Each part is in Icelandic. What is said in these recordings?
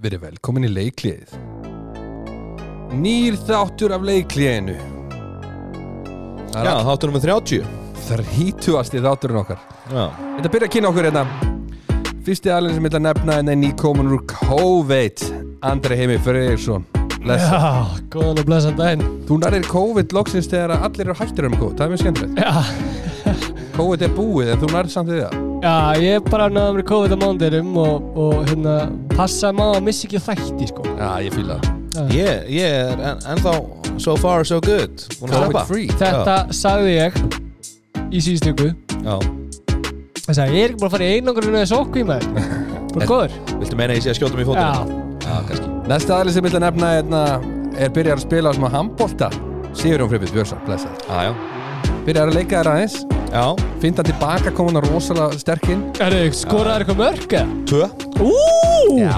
Verið velkomin í leikliðið. Nýr þáttur af leikliðinu. Það Já, er þáttur nummer 30 þrítugasti þátturinn okkar. Já, Þetta byrja að kynna okkur hérna. Fyrsti aðlinn sem ég ætla að nefna en er nýkomin úr COVID. Andri Heimi Blessa. Já, góðan og blessan daginn. Þú nærðir COVID loksins þegar allir eru hættir um COVID. Það er mjög skemmtilegt. Já, COVID er búið en þú nærðir samt við það. Já ég bara náðum mér COVID á mándirum og, og hérna passa maður að missa ekki þætti sko. Já, ég fýla það. Ég, ég er en, ennþá so far so good. Búin að sleppa. Þetta sagði ég í síðustöku Já, Það sagði, ég er ekki búin að fara í einangrunni eða sókví með Bara góður. viltu meina að ég sé að skjóta mig í Já, fótum? Já, kannski. Næsta aðlinn sem ég ætla að nefna hérna, er byrjar að spila sem að handbolta. Sigurjón Frippis Björnsson, blessa Já, já. Byrjar að leika þér aðeins Já, Finna tilbaka, kom hann rosalega sterkinn er þið skoraður eitthvað mörg eða? tvö. Ú, Já,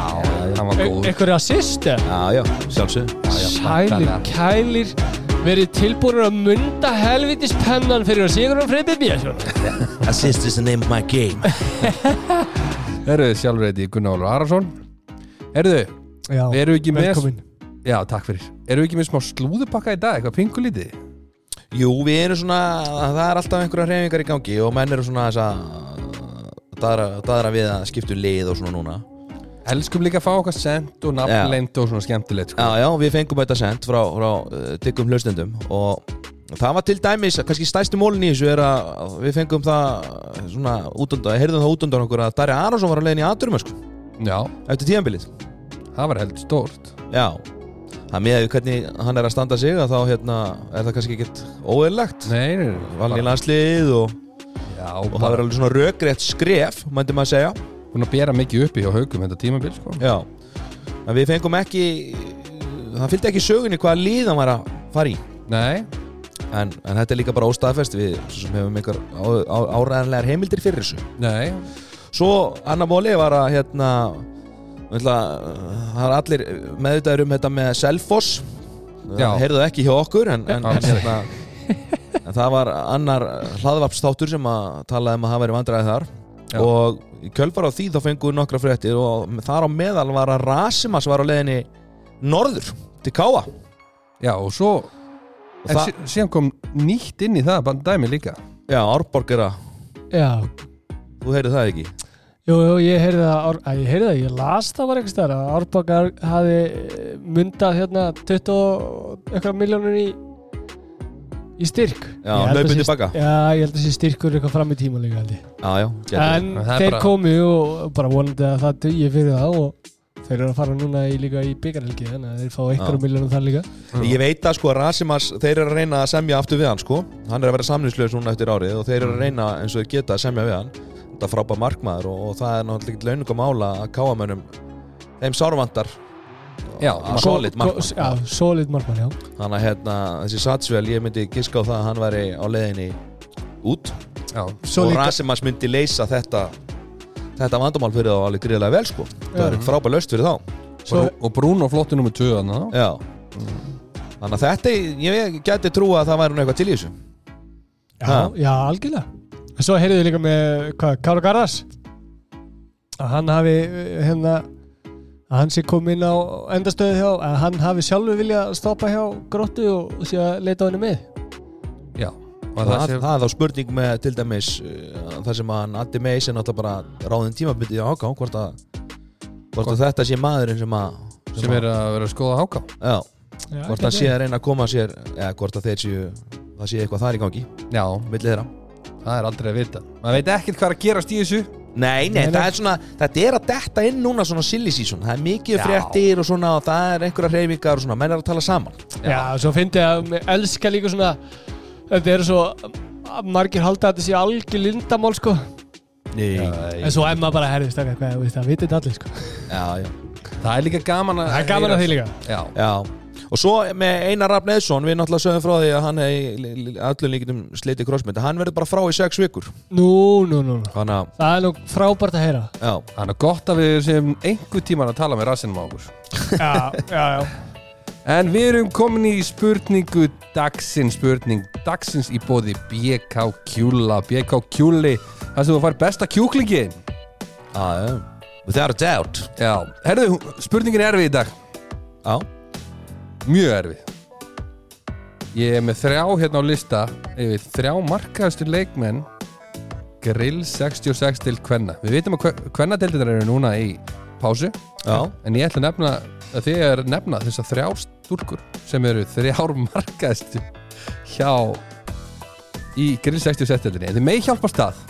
hann var E- góð eitthvað assist eða? Já, já, sjálfsög Sælir, kælir verið tilbúinur að munda helvitis pennan fyrir að Sigurðan Freybi Björnsson Assist is the name of my game. Eruðu sjálfur eitthvað Gunnar Ólfur Arason. Eruðu, Já, eru ekki með velkomin. Já, takk fyrir. Eruðu ekki með smá slúðupakka í dag, eitthvað pingulítið Jú, við erum svona, það er alltaf einhverja hreyfingar í gangi og menn eru svona þess að daðra, daðra við að skiptu lið og svona núna. Elskum líka að fá okkar sent og nafnleind og svona skemmtilegt sko. Já, já, við fengum þetta sendt frá, frá uh, diggum hlustendum og það var til dæmis, kannski stæsti mólin í þessu er að við fengum það svona útundan, heyrðum það útundan okkur að Darja Arason var að leiðin í aðdurum sko, Já, eftir tíðanbilið það var held stórt. Já, það með hvernig hann er að standa sig að þá hérna er það kannski ekkert óeirlegt valin í landslið og, Já, og það var alveg svona rökrétt skref, mændi maður segja. Hún að bera mikið uppi hjá haugum þetta tímabil sko. Já, en við fengum ekki það fylgdi ekki sögunni hvaða lið hann var að fara í. Nei, en, en þetta er líka bara óstaðfest við sem hefum einhver áræðanlegar heimildir fyrir þessu. Nei. Svo Anna Móli var að hérna ætla, það er allir meðvitaður um þetta með Selfoss. Já. það heyrðu ekki hjá okkur en, en, en, hérna, en það var annar hlaðvarpstáttur sem að talaði um að það væri vandræði þar. Já. og í kjölfar á því þá fengum við nokkra fréttir og þar á meðal var að Rasimas var á leiðinni norður til Káa Já, og svo og En það, sí- síðan kom nýtt inn í það bara dæmi líka. Já, Árborg er að Já, þú heyrðu það ekki jú, jú, ég heyrði það að, Ég heyrði það, ég las það var einhvers staðar að Árbakar hafi eh, mundað hérna 20 og eitthvað miljónur í í styrk. Já, Ég að sé- tilbaka. Já, ég held að sé styrkur eitthvað fram í tíma líka held ég. Já, já, getur. En er þeir bara- komu og bara vonandi að það dugi fyrir það og þeir eru að fara núna í, líka í byggarhelgi þannig að þeir fá Já. miljónum þar líka. Ég veit að sko Rasimas, þeir eru að reyna að semja aftur við hann sko. Hann er að vera samlýsleus er frábæð markmaður og, og það er náttúrulega ekki launungum mála að káamönnum Þeim sárvantar Já, solid markmann Já, solid markmann, já. Þannig að hérna, þessi Satsvel, ég myndi giska á það að hann væri á leiðinni út. Já, og Rasimas myndi leysa þetta þetta vandamál fyrir þá alveg gríðlega vel sko. Það er frábæð laust fyrir þá. Svo, og Bruno flottu nummer 2 þannig Já. Þannig að þetta, ég geti trúa að það væri eitthvað til í þessu. Já, já, algjörlega En svo heyrðu þið líka með, hvað, Kára Garðars? Að hann hafi eh, hérna að hann sé komið inn á endastöðu hjá að hann hafi sjálfur vilja stoppa hjá gróttu og, sé að leita á henni með Já, og það, það það, er þá spurning með til dæmis uh, það sem að hann Addi Meis er náttúrulega bara ráðin tímabindið á áká hvort að, hvort að þetta sé maðurinn sem að sem er að vera að skoða háká? Já, Já, hvort hann sé að reyna að koma sér eða hvort að þeir séu það sé eitthvað þar í gangi Já, milli þeirra það er aldrei að vita. Maður veit ekkert hvað er að gerast í þessu. Nei, nei, Nei, nei. það er svona þetta er að detta inn núna svona silly season. Það er mikið Já. fréttir og svona og það er einhverja hreyfingar og svona, menn er að tala saman. Já, svo fyndi ég að mér elska líka svona þetta eru svo margir halda að þetta sé algjör lindamál sko. Nei, já, en svo emma bara herðist það það vitið allir sko. Já, Það er líka gaman að það er gaman að því líka. Já, já og svo með Einar Rafn Eðsson við náttúrulega sögum frá því að hann hefði öllum líkitum slitið crossmynd hann verður bara frá í sex vikur. Nú, nú, nú, að, það er nú frábært að heyra. Já, þannig að gott að við sem einhver tíman að tala með rassinum á okkur. Já, já, já. En við erum komin í spurningu dagsins spurning dagsins í bóði BK Kjúla BK Kjúli, það sem þú fær besta kjúklingin að, Without a doubt. Já, herðu, spurningin er erfið í dag. Já, Mjög erfið. Ég er með þrjá hérna á lista yfir þrjá markaðustu leikmenn Grill 66 til Kvenna. Við vitum að Kvennadeildinar eru núna í pásu já, En ég ætla að nefna að þið er nefna þessar þrjá stúrkur sem eru þrjár markaðustu hjá í Grill 66 deildinni. Þið megi hjálpa stað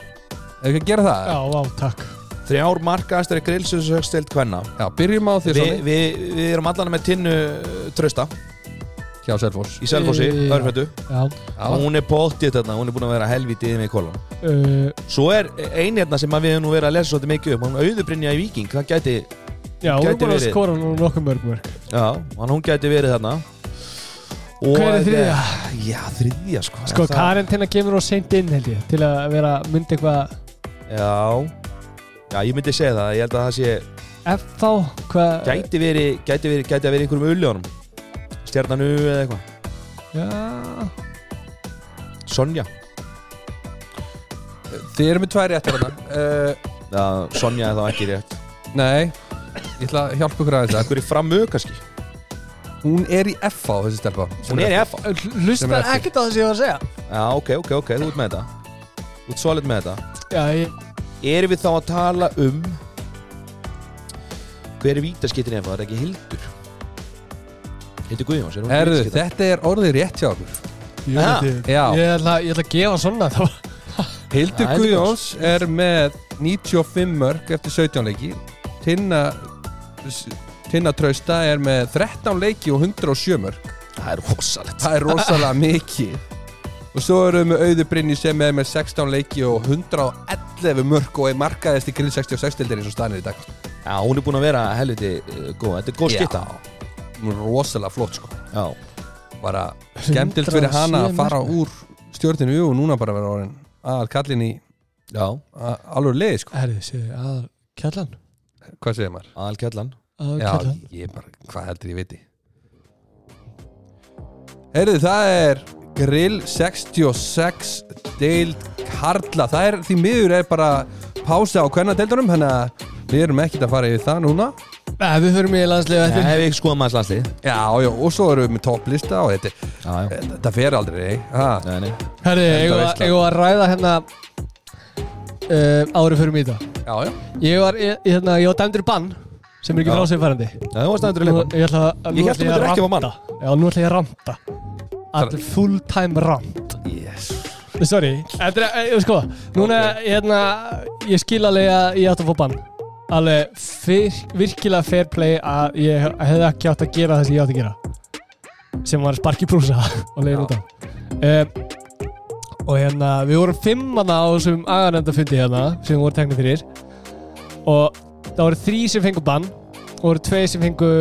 Ef við að gera það? Já, á, takk þrjár markaðastari grillsökstild kvenna. Já, byrjum á þér Vi, vi, Við erum allan með tinnu uh, trösta hjá Selfoss. Í Selfossi, Já. örfættu. Já, hún er bóttið þarna, hún er búin að vera helvítið með í kolon uh, Svo er ein hérna sem að við hefum nú verið að lesa svolítið mikið um, hún auðubrinja í Viking, það gæti já hún er Gæti búin að verið. skora nú nokkuð mörg mörg. Já, hann hún gæti verið þarna. Og Hver er þriðja? Já, þriðja sko. Sko, Það- Karentina kemur og seint inn held ég til að vera myndi eitthvað Já, já, ég myndi segja það, ég held að það sé FH, hvað gæti verið, gæti verið, gæti að verið einhverjum ulljónum Stjarnanu eða eitthvað. Já, Sonja, Þið eru með tvær réttir hérna. Uh, já, Sonja er þá ekki rétt. Nei, ég ætla að hjálpa ykkur aðeins að Einhverjum framu kannski? Hún er í FH þessi stelpa. Hún er í F er hlustar ekkert á það sem ég var að segja. Já, ok, ok, ok, þú ert með þetta. Þú ert solid með þetta. Já, ég, Erum við þá að tala um Hver er vítaskittin ef það er ekki Hildur? Hildur Guðjóns er Herðu, þetta er orðið rétt hjá okkur. Ég, Ha? ég, ég, ætla, ég ætla að gefa svona þá Hildur Já, Guðjóns er með 95 mörg eftir 17 leiki. Tinna Tinna Trausta er með 13 leiki og 107 mörg Það er rosalegt. Það er rosalega mikið Og svo erum við með Auður Brynni sem er með 16 leiki og 111 mörg og er markaðist í grill 66 deildinni eins og staðnir í dag. Já, hún er búin að vera helviti uh, góð. Þetta er góð skitta Hún er rosalega flott sko. Já, Bara skemmtilt fyrir hana að 107 fara úr stjórninu og núna bara vera orðin að kallin í já, alveg leið sko. Herði, séu, að kjallan? Hvað segir maður? aðal kjallan. Að Já, kjallan. ég bara, hvað heldur ég viti? Heyrðu, það er Grill 66 deild Karla. Það er því miður er bara pása á hvernig deildunum Þannig að við erum ekkert að fara yfir það núna. Nei, við förum í landslega Það eftir. hef ég skoðað maður slanslið Já, já, og svo erum við með topplista og þetta, Já, já, þetta fer aldrei ha. nei, nei. Enda ég var að ræða hérna uh, árið fyrir það Já, já. Ég var, ég, hérna, ég var dæmdur í bann sem er ekki frá sig færandi Já, það var stæður í leipann Ég ætla að Ég hélt þú myndir ekki hafa mann. ranta Já, nú ætla ég að ranta Allir full time rant. Yes. Sorry, þetta er, ég sko Núna, hérna, ég skil alveg að ég átt að fá bann. Alveg fyr, virkilega fair play að ég hef- hefði ekki átt að gera það sem ég átt að gera. Sem var sparki brúsa og leiðin út á. Um, og hérna, við vorum fimmana á þessum aganenda fundi hérna sem voru teknir fyrir. Og það voru þrý sem fengu bann og voru tvei sem fengu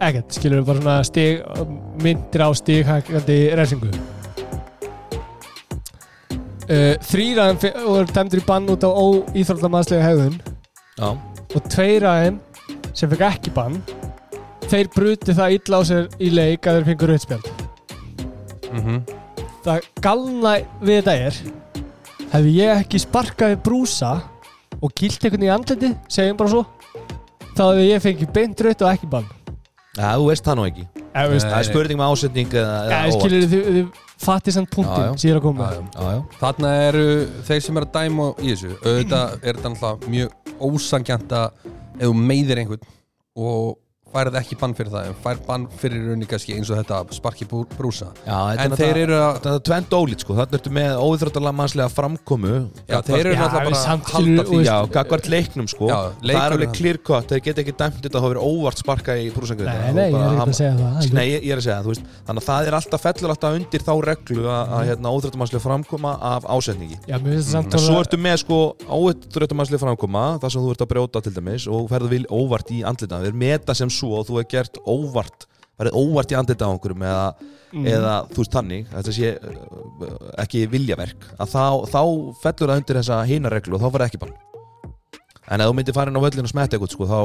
ekkert, skilur við bara svona stig, myndir á stighækandi refsingu. Uh, þrýra þeim fe- voru dæmdur í bann út á óíþróttamannslega hegðun. Já, og tveir af þeim sem fekk ekki bann þeir bruti það illa á sér í leik að þeir fengur rauðspjald mm það galna við þetta er hefði ég ekki sparkað við brúsa og gilt einhvern í andliti segjum bara svo þá hefði ég fengið beint rauð og ekki bann Já, þú veist það nú ekki. Það er spurning með ásetning eða, ég skilur þið, þið fattið samt Já, punktin já. sem ég er að koma með. já. Já, já Þarna eru þeir sem er að dæma í þessu auðvitað er þetta náttúrulega mjög ósangjant að ef þú meiðir einhvern og færið ekki bann fyrir það en fær bann fyrir rauninni kannski eins og þetta sparki brú, brúsa. Já, þetta en er þeir eru að Þetta er tvent ólít sko, þannig ertu með óþróttalega mannslega framkomu. Já, þeir eru við bara að halda því. Já, gagvart leiknum sko. Já, Það er alveg cut, þeir geta ekki dæmt þetta að hafa verið óvart sparka í brúsangöðu Nei, nei, ég er ekki að segja það Nei, ég, er að segja, veist. Þannig að það er alltaf fellur alltaf undir þá reglu að, að hérna, óþróttamannslega framkoma af mér þú dæmis og þú er gert óvart verið óvart í andlita á einhverjum eða, Mm. eða þú veist þannig þetta sé uh, ekki viljaverk að þá, þá fellur það undir þessa hína reglu og þá var ekki bann en ef þú myndir fara inn á völlin og smetti eitthvað sko, þá,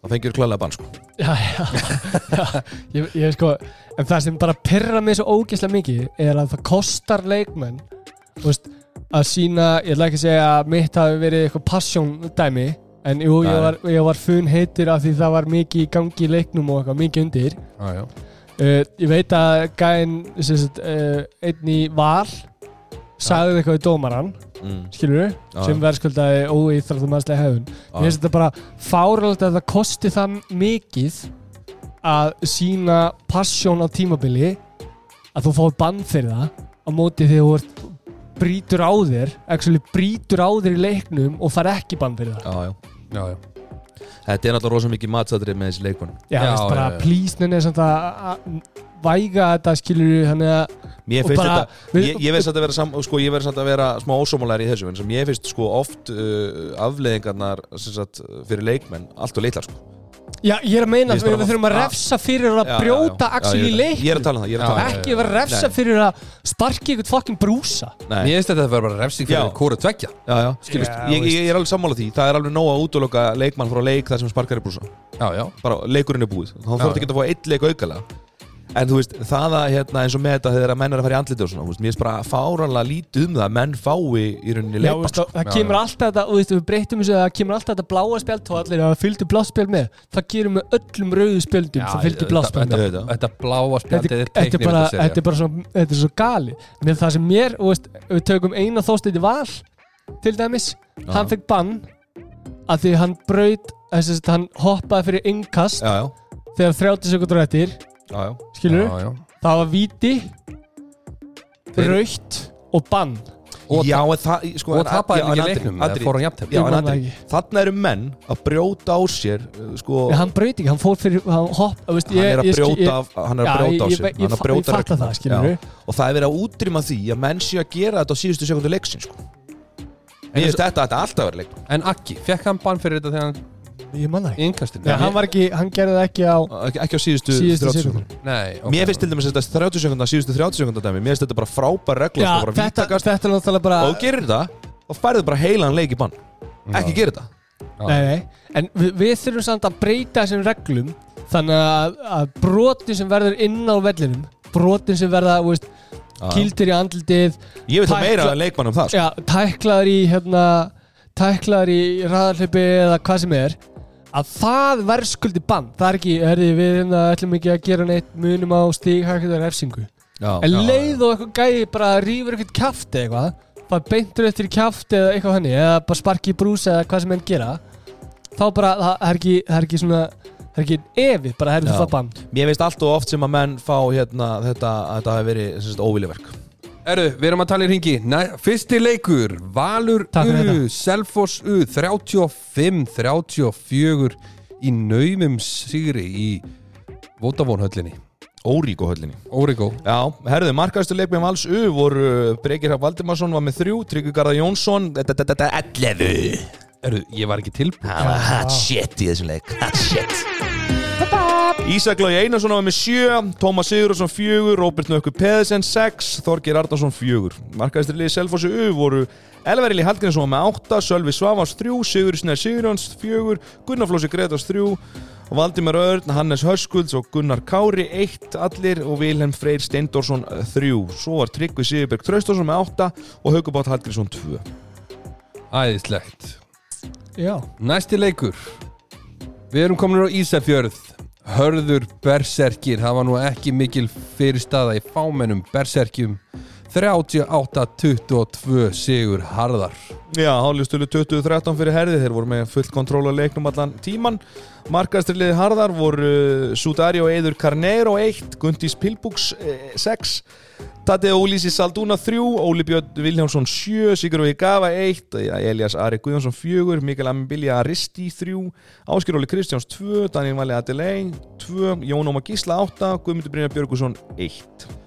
þá fengjur klálega bann sko. Já, já, já ég, ég sko, en það sem bara pyrra mig svo ógeðslega mikið er að það kostar leikmenn þú veist, að sína, ég ætla ekki að segja að mitt hafi verið eitthvað passion dæmi En jú, ég var, ég var fun heitur af því það var mikið í gangi í leiknum og eitthvað, mikið undir. Já, já. Uh, Ég veit að gæinn uh, einn í val sagði eitthvað í dómaran mm. skilur við, Já, sem já. verðskuldaði óýþráttum aðslega hefðun Mér finnst þetta bara fáralegt að það kosti það mikið að sína passjón á tímabili að þú fáið bann fyrir það á móti þegar þú ert brýtur á þér actually brýtur á þér í leiknum og far ekki bann fyrir það. Já, já. Já, Þetta er náttúrulega rosa mikið matsatrið með þessi leikmann Já, Já, bara plísnin er samt að væga þetta skilur við þannig að Mér finnst bara- þetta, við- ég, ég veist að vera sam, sko, ég verð samt að vera smá ósómálar í þessu en sem ég finnst sko oft uh, afleðingarnar sem sagt, fyrir leikmenn allt og litlar sko Já, ég er að meina að við, þurfum að refsa fyrir að brjóta Já, í það. leiknum. Ég er að tala um það, ég er að tala um ekki vera að refsa fyrir að sparki ykkur fucking brúsa. Það Nei. Mér finnst þetta að vera bara refsing fyrir Já. kóru tveggja. Já, já, skilust, ég, ég er alveg sammála því. Það er alveg nóg að útloka leikmann frá leik þar sem sparkar í brúsa. Já, já. Bara leikurinn er búið. Þá þarf ekki að fá eitt leik aukalega En þú veist, það að hérna, eins og með þetta þegar að menn er að fara í andliti og svona, þú veist, mér finnst bara fáranlega lítið um það að menn fái í rauninni Já, leikmann veist, sko. það Já, kemur já. alltaf þetta, og veist, við breytum þessu að það kemur alltaf þetta bláa spjald og allir að fylgdu bláspjald með það gerum við öllum rauðu spjöldum það fylgdu bláspjald þetta, með þetta bláa spjaldið er þetta er teiknir bara, þetta er bara svo, þetta er svo gali með það sem mér, og veist, við tökum eina þóstið í val til dæmis hann fekk bann að því hann braut, hann hoppaði fyrir innkast Já, já, þegar 30 sekundur eftir, já, já skilur Já, já það var víti Þeir- raukt og bann Og Já, en það, sko, Og en- tapaði ekki en leiknum eða fór hann Ég en ekki. þarna eru menn að brjóta á sér sko, Nei, hann braut ekki, hann fór fyrir hann hopp, veist, hann er að ég, brjóta ég, af- hann er að Já, brjóta á ég- sér ég- ég hann er að fa- brjóta ég fatta það, skilurðu. Já. og það er verið að útrýma því að menn séu að gera þetta á síðustu sekundu leiksin sko. Mér finnst þetta, þetta alltaf verið leik En Akki, fekk hann bann fyrir þetta þegar hann ég manna ekki. Innkastinu? Nei, hann, var ekki, hann gerði það ekki á ekki, ekki á síðustu, síðustu 30 sekundu sekundu Nei, ok. Mér finnst til dæmis þetta 30 sekundar síðustu 30 sekundar dæmi Mér finnst þetta bara frábær regla Já, sko, bara þetta, vítakast. þetta er náttúrulega bara og þú gerir þetta og færðu bara heilan leik í bann. Ekki gera þetta. Nei, nei, En við, við þurfum samt að breyta þessum reglum Þannig að, að brotin sem verður inn á vellinum Brotin sem verða, þú veist, kildir í andlitið Ég veit það Tækla- meira en leikmann um það sko. Já, tæklaður í hérna Tæklaður í ræðarhlaupi eða hvað sem er Að það verðskuldi bann Það er ekki, herði, við hérna, ætlum ekki að gera neitt Munum á stíghækjum refsingu Já, En já. leið og eitthvað gæði bara rýfur eitthvað eða eitthvað bara beintur eftir kjaft eða eitthvað hannig eða bara sparki í brús eða hvað sem enn gera þá bara, það það er ekki, það er ekki svona það er ekki evi, bara herðu Já. það bann Mér finnst allt og oft sem að menn fá hérna, þetta að þetta hafi verið óviljaverk Erðu, við erum að tala í ringi Fyrsti leikur, Valur U Selfoss U 35-34 í naumum sigri í Votavónhöllinni Óríko höllinni Órigó Já, herðu, markaðustu leikmið Vals U voru Brekir Hrafn Valdimarsson var með þrjú Tryggvi Garðar Jónsson þetta- þetta- þetta- 11 Erðu, ég var ekki tilbúin Það var hot shit í þessum leik Hot shit Ísak Lói Einarsson var með sjö Tómas Sigurðarsson fjögur Róbert Nökku Peðisen sex Þorgir Arnarsson fjögur. Markaðistur liði Selfossi U voru Elverili Hallgrímsson með átta Sölvi Svavars þrjú Sigur Snær Sigurjóns fjögur Gunnar Flósi Gretars þrjú Valdimar Örn, Hannes Hörskulds og Gunnar Kári eitt allir og Vilhelm Freyr Steindorsson þrjú. Svo var Tryggvi Sigurberg Traustarsson með átta og Haugubátt Hallgrímsson tvö. Æðislegt. Já, Næsti leikur. Við erum komin á Ísafjörð Hörður Berserkir Það var nú ekki mikil fyrirstaða í fámennum Berserkjum 38-22 sigur Harðar Já, hálfstölu 2013 fyrir herði, þeir voru með full kontról á leiknum allan tíman. Markaðstriliði harðar voru Sudari og Eður Carneiro 1, Gundís Pilbúks 6, Tati Ólísi Saldúna 3, Óli Björn Viljánsson 7, Sigur Ói Gafa 1, Elias Ari Guðjónsson 4, Mikael Ambilja Aristi 3, Áskir Óli Kristjáns 2, Daniel Vali Adelei 2, Jón Óma Gísla 8, Guðmundur Brynjar Björgusson 1.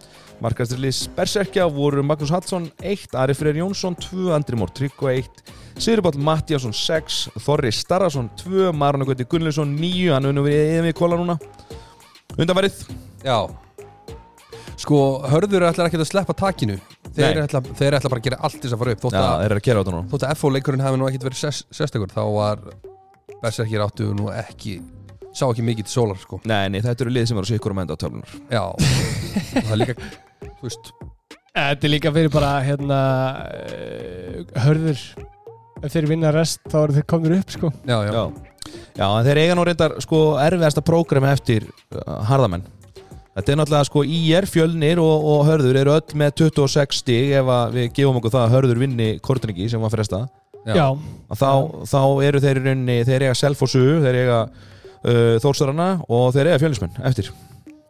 Markaðstrilis Berserkja voru Magnús Hallsson 1, Ari Freyr Jónsson 2, Andri Mór Tryggva 1, Sigurbáll Mattíasson 6, Þorri Starrason 2, Marun Gauti Gunnlaugsson 9, hann unum við eða við kóla núna. Undanverið, Já. Sko, Hörður ætlar ekki að sleppa takinu. Þeir þeir ætla bara að gera allt þess að fara upp. Þótt já, að, þeir eru að gera þetta núna. þótt að FO leikurinn hafi nú ekkit verið sérstakur Þá var Berserkir áttu nú ekki Sá ekki mikið til sólar sko. Nei, nei, þetta eru lið sem eru að sé ykkur um enda á töflunar. Já. Það er líka, þú veist. Þetta er líka fyrir bara hérna uh, hörður. Ef þeir vinna rest þá eru þeir komnir upp sko. Já, já, Já. Já, en þeir eiga nú reyndar sko erfiðasta prógrami eftir uh, harðamenn. Þetta er náttúrulega sko IR, Fjölnir og, og Hörður eru öll með 26 stig ef að við gefum okkur það að Hörður vinni Kortringi sem var fresta Já. Þá, þá eru þeir í rauninni þeir eiga Selfossu, þeir eiga uh, Þórsarana og þeir eiga Fjölnismenn eftir.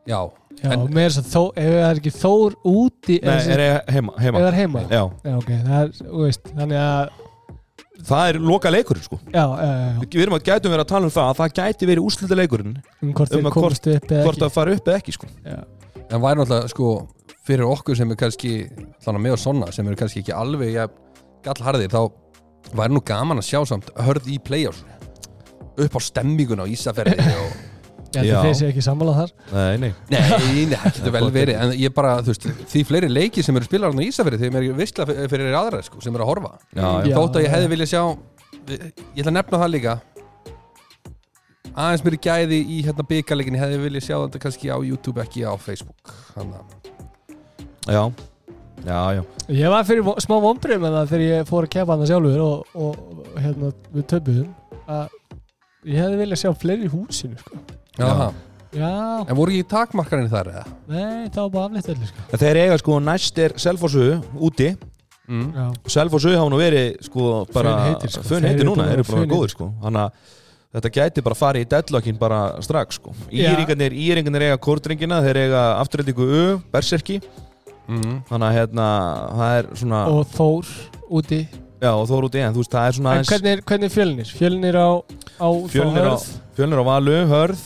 Já. Já En- með þess að þó, ef það er ekki Þór úti Nei, þeir eiga heima, heima. það er heima? Já, Já, ok, það er, veist, þannig að það er loka leikurinn sko. Já, já, já, Við erum að gætum verið að tala um það að það gæti verið úslita leikurinn um hvort Um þeir að komast upp eða hvort ekki. að fara upp eða ekki sko. Já, En væri náttúrulega sko fyrir okkur sem er kannski þannig með og svona sem eru kannski ekki alveg ja, gallharðir þá væri nú gaman að sjá samt hörð í play-offs. Upp á stemmingun á Ísafjörði og ég held að þeir sé ekki sammálað þar. Nei, nei. Nei, nei, það getur vel verið en ég bara, þú veist, því fleiri leiki sem eru spilar á Ísafjörði þegar mér er vissla fyrir aðra sko, sem eru að horfa. Já, já. Þótt að ég hefði viljað sjá ég ætla að nefna það líka. Aðeins mér gæði í hérna byggarleikin ég hefði viljað sjá þetta kannski á YouTube ekki á Facebook þannig að. Já, já, já. Ég var fyrir smá vombrið með það þegar ég fór að kepa hana sjálfur og, og hérna við að ég hefði viljað sjá fleiri í húsinu sko. Já. Já. En voru ekki takmarkarinn þar eða? nei, það var bara afleitt öllu sko. En Þeir eiga sko næst er Selfossu úti Mm. Já, Selfossu hafa nú verið sko bara Funheitir, sko. Fun Þeir heitir eru núna, búin að þeir eru bara funheitir. góðir sko Þannig að þetta gæti bara farið í deadlockin bara strax sko Já. Íringarnir, íringarnir eiga kórdringina Þeir eiga afturreitingu U, Berserki Mm. Þannig að hérna, það er svona og Þór úti Já, og þú eru úti, en þú veist, það er svona En aðeins hvernig er, hvernig er fjölnir? Fjölnir á, á Fjölnir á, fjölnir á Valu, Hörð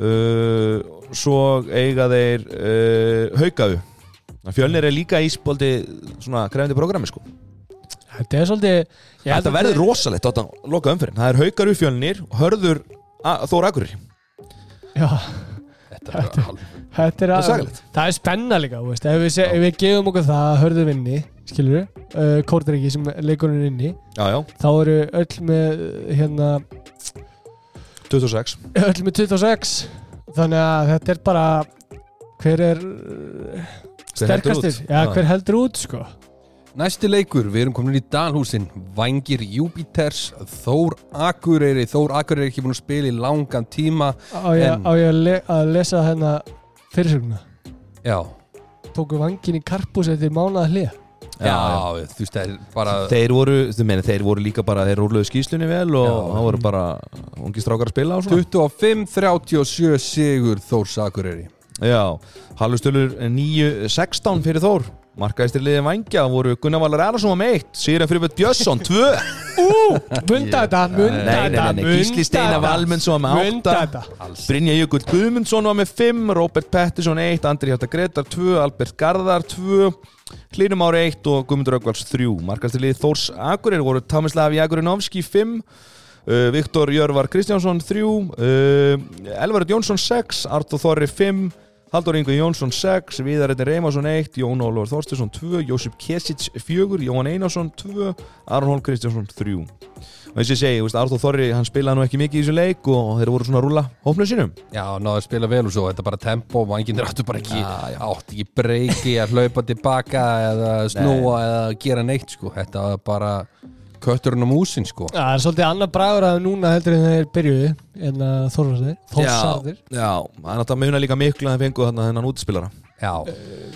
uh, Svo eiga þeir uh, Haukaðu Fjölnir er líka í spóldi svona krefandi programmi sko. Þetta er svolítið Þetta verður rosalegt þetta loka umfyrin Það er Haukaru fjölnir, Hörður A- Þór Akureyri. Já, Þetta er alveg þetta er, að, það er spenna líka veist. ef, við, ef við gefum okkur það að hörðu vinni skilur við, uh, Kórdriki sem leikurinn er inni, Já, já, þá eru öll með hérna, 26 öll með 26 þannig að þetta er bara hver er út. já, hver heldur út sko? Næsti leikur, við erum komin í Dalhúsin. Vangir Júpiters Þór Akureyri. Þór Akureyri er ekki búin að spila í langan tíma á ég, En- á ég að, le, að lesa hérna fyrirsöguna Já, tóku vangin í karpús eftir mánaða hlið já, þú veist það er bara Þeir voru, þú meina, þeir voru líka bara Þeir rúluðu skýslunni vel og Já. það voru bara ungi strákar að spila og svona. 25-37 sigur Þórs Akureyri Já, Hallustölur 9-16 fyrir Þór. Markaðistir liðið vangja voru Gunnar Valur Erarsson með eitt Sýran fyrir Björn Björnsson, tvö. Munda þetta, munda þetta Gísli Steinar Valmundsson með Munda átta. þetta. Brynja Jökull Guðmundsson var með 5 Robert Pettersson 1, Andri Hjarta Gretar 2 Albert Garðar 2 Hlynum Ári 1 og Guðmundur Ögvals 3 Markastir liðið Þórs Akureyri voru Tamislav Jagurinovski 5 uh, Viktor Jörvar Kristjánsson 3 uh, Elvarit Jónsson 6 Artur Þorri 5 Haldur Ingo Jónsson 6 Viðarettin Reymarsson 1 Jón Ólfur Þorstinsson 2 Jósef Kesic 4 Jóhann Einarsson 2 Aron Hólm Kristjánsson 3 og eins og ég segi, þú veist, Artur Þorri hann spilaði nú ekki mikið í þessu leik og þeir voru svona að rúla hópnu sínum. Já, náðu að spila vel og svo, þetta er bara tempo Vangin er áttu bara ekki, átt ekki breyki að hlaupa tilbaka eða snúa eða gera neitt sko. Þetta var bara kötturinn á músin sko. Já, það er svolítið annar bragur að núna heldur en þeir byrjuðu en að Þórsarðir Þórsarðir, Já, það er náttúrulega muna líka miklu að þeir fengu þarna þennan útspilara Já,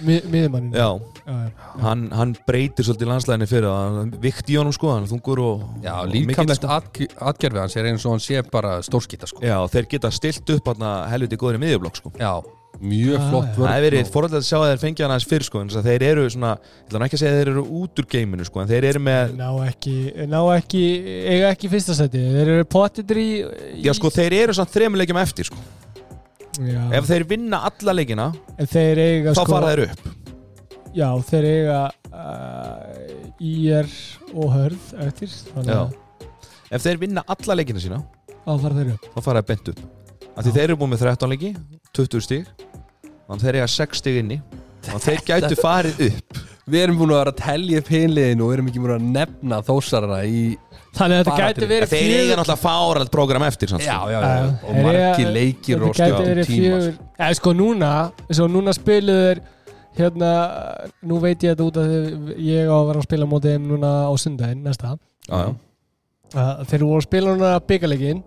miðjumannin Já, já, já. hann, hann breytir svolítið landslæðinni fyrir það hann vikti í honum sko, hann er þungur og já og líkamlegt mikill, sko. atgerfi hans er eins og hann sé bara stórskita sko. Já, þeir geta stilt upp hann helviti góðri miðjublokk sko. Já, mjög Já, flott já. vörn Það hefur verið forhaldið að sjá að þeir fengja hann aðeins fyrr sko en þeir eru svona, ég ætla ekki að segja að þeir eru út úr geiminu sko en þeir eru með, ná ekki, ná ekki eiga ekki fyrsta seti, þeir eru pottitur í, í já sko þeir eru samt þremur leikjum eftir sko. Já. Ef þeir vinna alla leikina, en þeir eiga þá sko fara þeir upp. Já, þeir eiga uh, IR og Hörð eftir, Ef þeir vinna alla leikina sína, þá fara þeir upp. þá fara þeir bent upp. Af því þeir eru búin með 13 leiki 20 stig. Þannig þeir eiga 6 stig inni. Og þeir gætu farið upp. Við erum búin að vera að telja upp hinliðin og við erum ekki búin að nefna þósarana í þannig að þetta gæti verið Þeir eiga náttúrulega fáralt program eftir samt, Já, sko. já, já, Já, og margi leikir og verið tíma fjögur eða sko núna, svo núna spiluðu þeir hérna, nú veit ég þetta út að ég á að vera að spila á móti þeim núna á sundaginn næsta. Já, já, að þeir voru að spila núna byggarleikin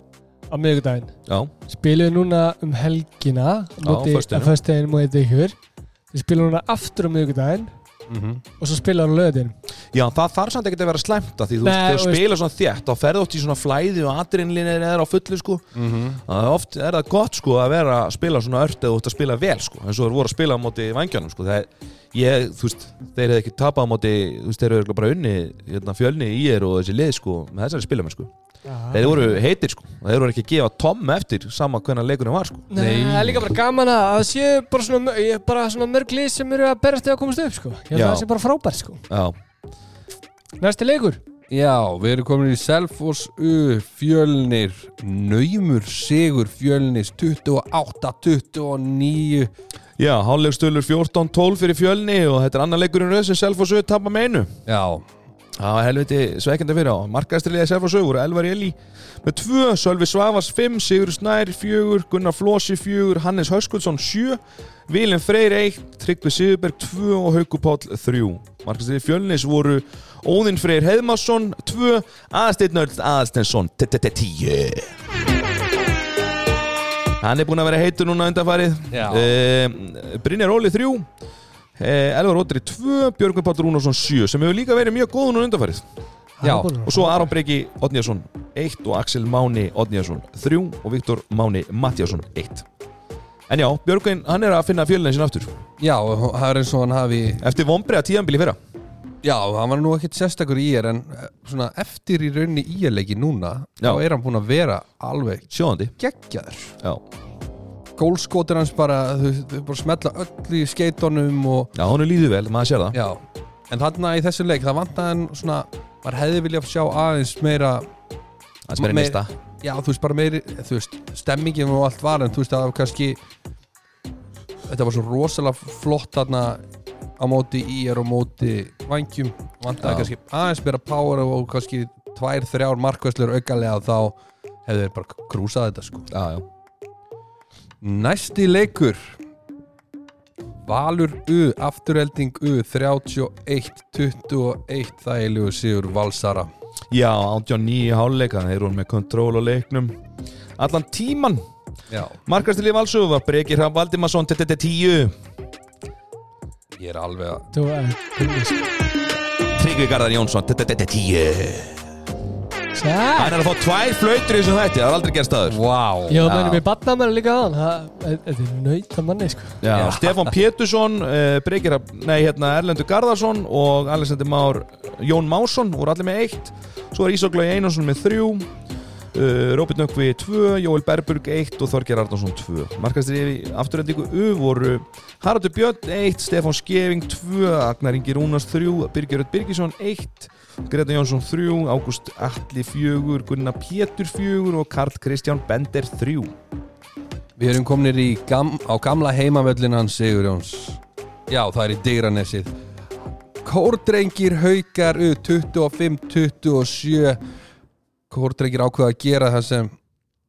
á miðvikudaginn. Já, spiluðu núna um helgina á föstudaginn. að föstudaginn mútið ykkur. Þeir spiluðu núna aftur á miðvikudaginn Mhm. og svo spilaðu á lögadinn já, það þarf samt ekki að vera slæmt að því Nei, og þú spila svona þétt þá ferðu oft í svona flæði og adrenlinir er á fullu sko. Það er oft er það gott sko að vera að spila svona ört eða að spila vel sko eins og þeir voru að spila á móti vangjónum sko. Það er, ég, þú veist, þeir hefði ekki tapað á móti, þú veist, þeir eru bara unni hérna, fjölni í er og þessi lið sko með þessari spilamenn sko, þeir voru heitir sko. Og þeir voru ekki að gefa tom eftir sama hvernig leikunum var sko. Nei, það er líka bara gaman að það séu bara svona, bara svona mörg lið sem eru að berast eða að komast upp sko. Ég held Já. að það sé bara frábært sko. Já, Næsti leikur? Já, við erum komin í Selfoss U Fjölnir Naumur Sigur Fjölnis 28-29 já hálfleikstölur 14-12 fyrir fjölni og þetta er annar leikurinn rauð sem Selfossöð tapar með einu. Já, Það var helviti sveikandi fyrir á. Markaðstrilega Selfossöð voru Elvar Eli með 2, Sölvi Svavas 5, Sigur Snær 4, Gunnar Flósi 4, Hannes Höskuldsson 7 Vilin Freyr 1, Tryggvi Sigurberg 2 og Hauku Páll 3 Markaðstrilega Fjölnis voru Óðinn Freyr Heiðmarsson 2, Aðsteinn Öll Aðsteinsson 10 Hann er búinn að vera heitur núna undanfarið. Uh, Brynjar Óli 3 uh, Elvar Óttri 2 Björgvin Páll Rúnarsson 7 sem hefur líka verið mjög góð núna undanfarið. Já, og svo Aron Breki Odnjarsson 1 og Axel Máni Odnjarsson 3 og Viktor Máni Mattiasson 1 En já, Björgvin hann er að finna fjölinn sin aftur. Já, það er eins og hann hafi eftir vombriða tíðanbili fyrra. Já, hann var nú ekkert sérstakur í er en eh, svona eftir í rauninni í er leiki núna Já. þá er hann búinn að vera alveg Sjóðandi. geggjaður. Já, Gólskotir hans bara, þau, þau bara smetla öll í skeitunum og já hann er líður vel, maður sér það. Já, en þarna í þessu leik það vantaði hann svona, maður hefði viljað sjá aðeins meira er meira Meir- nýsta Já, þú veist, bara meiri, þú veist, stemmingin og allt var en þú veist, það var kannski þetta var svo rosalega flott þarna á móti í er og móti vangjum, vantaði kannski aðeins meira power og kannski tvær, þrjár markvæslur aukalega þá hefðu þeir bara krúsað þetta sko. Já, já Næsti leikur. Valur U, afturhelding U 31-21 þægilegu sigur Valsara. Já, 89 háluleika, þeir eru með kontról á leiknum. Allan tíman Já, Markastilíð Valsöfu var Breki Hrafn Valdimarsson 10 ég er alveg að er Tryggvi Garðar Jónsson 10 Sæ Hann er að fá tvær flautur í þessum þætti, það var aldrei gerst aður Wow Ég var Já. með mér líka aðan Þetta er nöyta manni sko. Já, Stefán Pétursson, uh, Breykir, nei, hérna, Erlendur Garðarsson og Alexander Már Jón Másson voru allir með eitt. Svo er Ísoklagi Einarsson með þrjú uh, Róbert Nökkvi tvö, Jóel Berburg eitt og Þorger Arnarsson tvö. Markastir í afturhendingu U voru Haraldur Björn eitt, Stefán Skeving tvö, Agnar Ingi Rúnars þrjú Birgir Rött Birgisson eitt Greta Jónsson þrjú, Ágúst Alli fjögur Gunnar Pétur fjögur og Karl Kristján Bender þrjú. Við erum kominir gam, á gamla heimavöllin hans Sigur Jóns. Já, það er í Digranesið Kórdrengir haukar U 25-27 Kórdrengir ákveða að gera það sem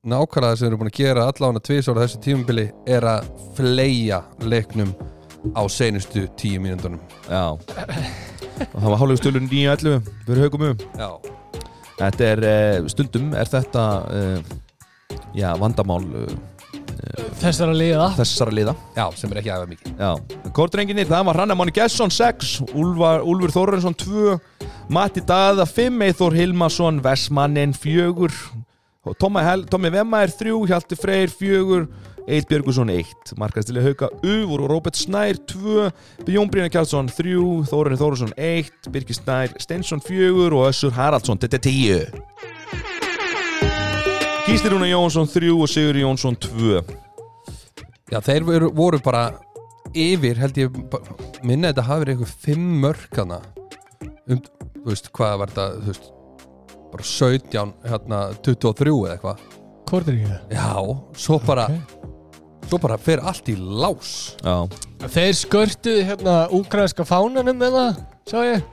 nákvæmlega það sem við erum búin að gera allána tvisóra þessu tímubili er að fleia leiknum á seinustu tíu mínúndunum Já. Og það var hálflega stölun 9.11 fyrir haugum um Já, Þetta er uh, stundum er þetta uh, já, vandamál uh, Þessar að liða. þessara liða. Já sem er ekki aðeins mikið. Já, Kortrenginni, það var Hrannar Máni Gesson 6, Úlfar, Úlfur Þórarinsson 2 Matti Daða 5, Eithor Hilmarsson Vestmannin 4 og Tommi, Hel, Tommi Vemma er 3 Hjalti Freyr 4 Eitt Björgusson 1 Markastileg Hauka U voru Róbert Snær 2 Jón Brynjar Kjálsson 3 Þórarin Þórarinsson 1 Birgir Snær Steinsson 4 og Össur Haraldsson þetta er 10 Gísli Rúna Jónsson 3 og Sigur Jónsson 2 Já, þeir voru, voru bara yfir, held ég minna þetta hafi verið eitthvað fimm mörkana um, þú veist, hvað var þetta þú veist, bara 17 hérna, 23 eða eitthvað. Kortir ekki Já, svo bara svo bara fer allt í lás. Já, Þeir skörtuðu hérna úkrænska fánanum með það Sá ég?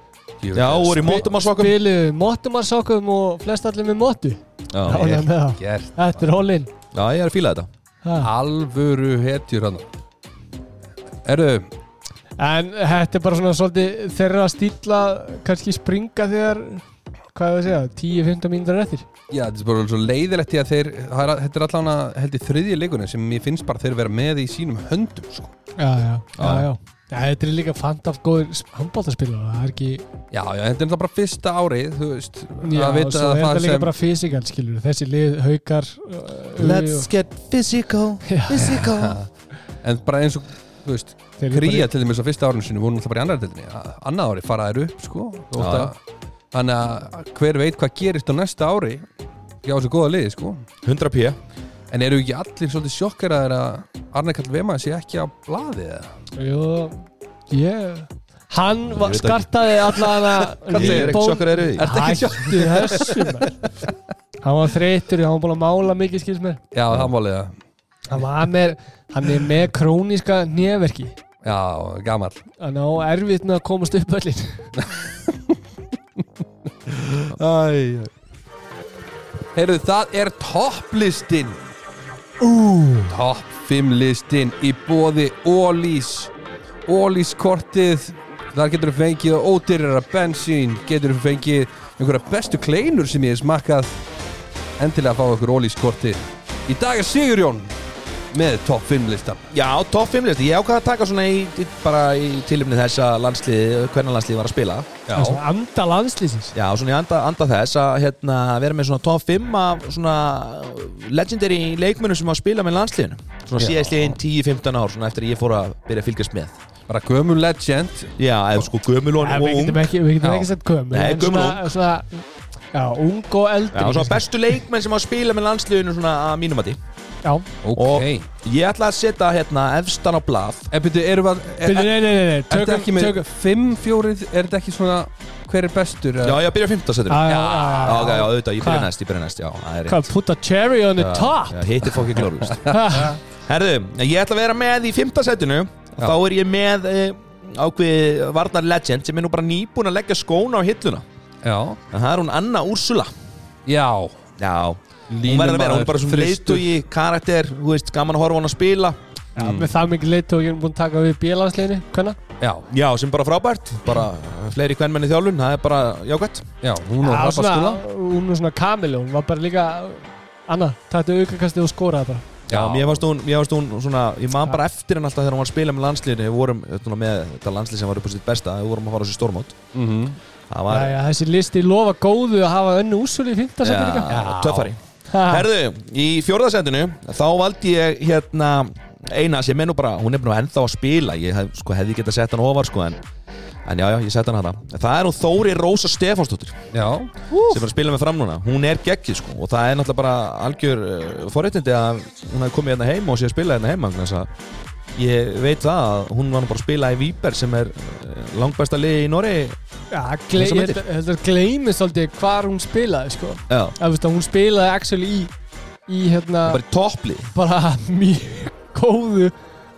Já voru í mótumarsokkum Spiluðu mótumarsokkum og flest allir með mótu Gert Þetta er hólinn Já, ég er að fíla þetta. Ha. alvöru hetjur hann Erðu, En þetta er bara svona svolítið þeirra stíla kannski springa þegar hvað er það að segja, 10-15 mínútur eftir Já, þetta er bara svo leiðilegt í að þeir er, Þetta er allan að held í þriðji leikunni sem ég finnst bara þeir vera með í sínum höndum sko. Já, já, já, Já. já. Þetta er líka fant af góður handbóltaspilar það er ekki, Já, já, þetta er bara fyrsta árið Þú veist, já, að og svo er það þetta líka bara fysikal, skilur þessi lið, haukar uh, get physical. Physical En bara eins og, þú veist þeir eru Kría bara- til dæmis á fyrsta árinu sinu voru náttúrulega bara í annar deildinni Annað ári fara þær upp, sko Að- Þannig að hver veit hvað gerist á næsta ári Já, þessu góða liði, sko. 100 p. En eru ekki allir svolítið sjokkaraðir að Arne Karl Vema sé ekki á blaði eða? Jú, ég Hann Ég var, veit ekki. skartaði allan að Ég er ekki sjokkar eru því? Ertu ekki Hættu þessu maður. Hann var þreytur, hann var búin að mála mikið skils mér. Já, það málið það Hann var með, hann er með króníska nefverki Já, gamall. Hann á erfitt með að komast upp öllin Heyrðu, það er topplistin Ú, Topp 5 listin í bóði Ólís Ólís kortið Þar getur þú fengið ódýrara bensín Getur þú fengið einhverja bestu kleinur sem ég hef smakkað. Endilega að fá okkur Ólís kortið Í dag er Sigurjón með topp 5 listan Já, topp 5 listi, ég ákvað að taka svona í, í, bara í tilumni þess að landslið, hvernig landslið var að spila. Svona anda landslýsins Já, svona í anda, anda þess að hérna, vera með svona topp 5 af svona legendary leikmennum sem var að spila með landsliðinu. Svona síðast liðin 10-15 ár, svona eftir að ég fór að byrja að fylgjast með. Bara gömul legend. Já, eða sko gömul og, Við og ung. getum ekki, við getum Já. ekki sett gömul Nei, gömul svona, svona, Já, ung og eldri Já, svona bestu leikmenn sem var að spila með landsliðinu svona að mínum að Já, Ok. Og- Ég ætla að setja hérna efstan á blað. En byrju, erum við að er, Byrju, nei, nei, nei, nei, Ertu tökum, ekki með tökum 5, 4 Er þetta ekki svona Hver er bestur? Já, ég byrja 15 setur Já, Já, já, já, já, ok, já, auðvitað, ég byrja Hvað? næst, ég byrja næst, já, það er rétt. Hvað, put a cherry on the top? Já, hitti fokki glóriðust Ha, Herðu, ég ætla að vera með í 5. setinu. Þá er ég með e, ákveð Varnar Legend sem er nú bara nýbúin að leggja skóna á hilluna. Já. En það er hún Anna Úrsula. Já. Já, hún verður að vera, hún er bara svona leiðtogi karakter, þú veist, gaman að horfa á hann að spila. Já, með það mikið leitt og ég er búin að taka við bílansleginni Hvernig? Já, Já, sem bara frábært, bara fleiri kvennmenni þjálfun, það er bara jákvæmt já, hún Rappa svona, skula hún er svona kamil Hún var bara líka Anna, taktu aukakastið og skóraði bara. Já, mér fannst hún, mér fannst hún svona, ég man bara eftir henn alltaf þegar hún var að spila með landsliðinu, við vorum svona, með þetta landslið sem var upp á sitt besta, við vorum að fara á þessi stórmót. Mhm. Það var, þessi listi lofa góðu að hafa önnu úsuli í seti líka. Já, töffari Herðu, í fjórðasendinu þá valdi ég hérna eina sem er nú bara, hún er nú ennþá að spila. Ég hef, sko, hefði getað sett hann ofar sko, en, en já, já, ég sett hann hana það er hún Þóri Rósa Stefánsdóttir sem er að spila með fram núna, hún er geggið sko, og það er náttúrulega bara algjör uh, forréttindi að hún hefði komið hérna heima og sé að spila hérna heima þess að ég veit það að hún var bara að spila í Víber sem er uh, langbæsta liði í Noregi. Já, ég held að gleymist svolítið hvar hún spilaði sko. já, að, veist, að hún spilaði actually í, í hérna, bara í topplið. Bara mjög góðu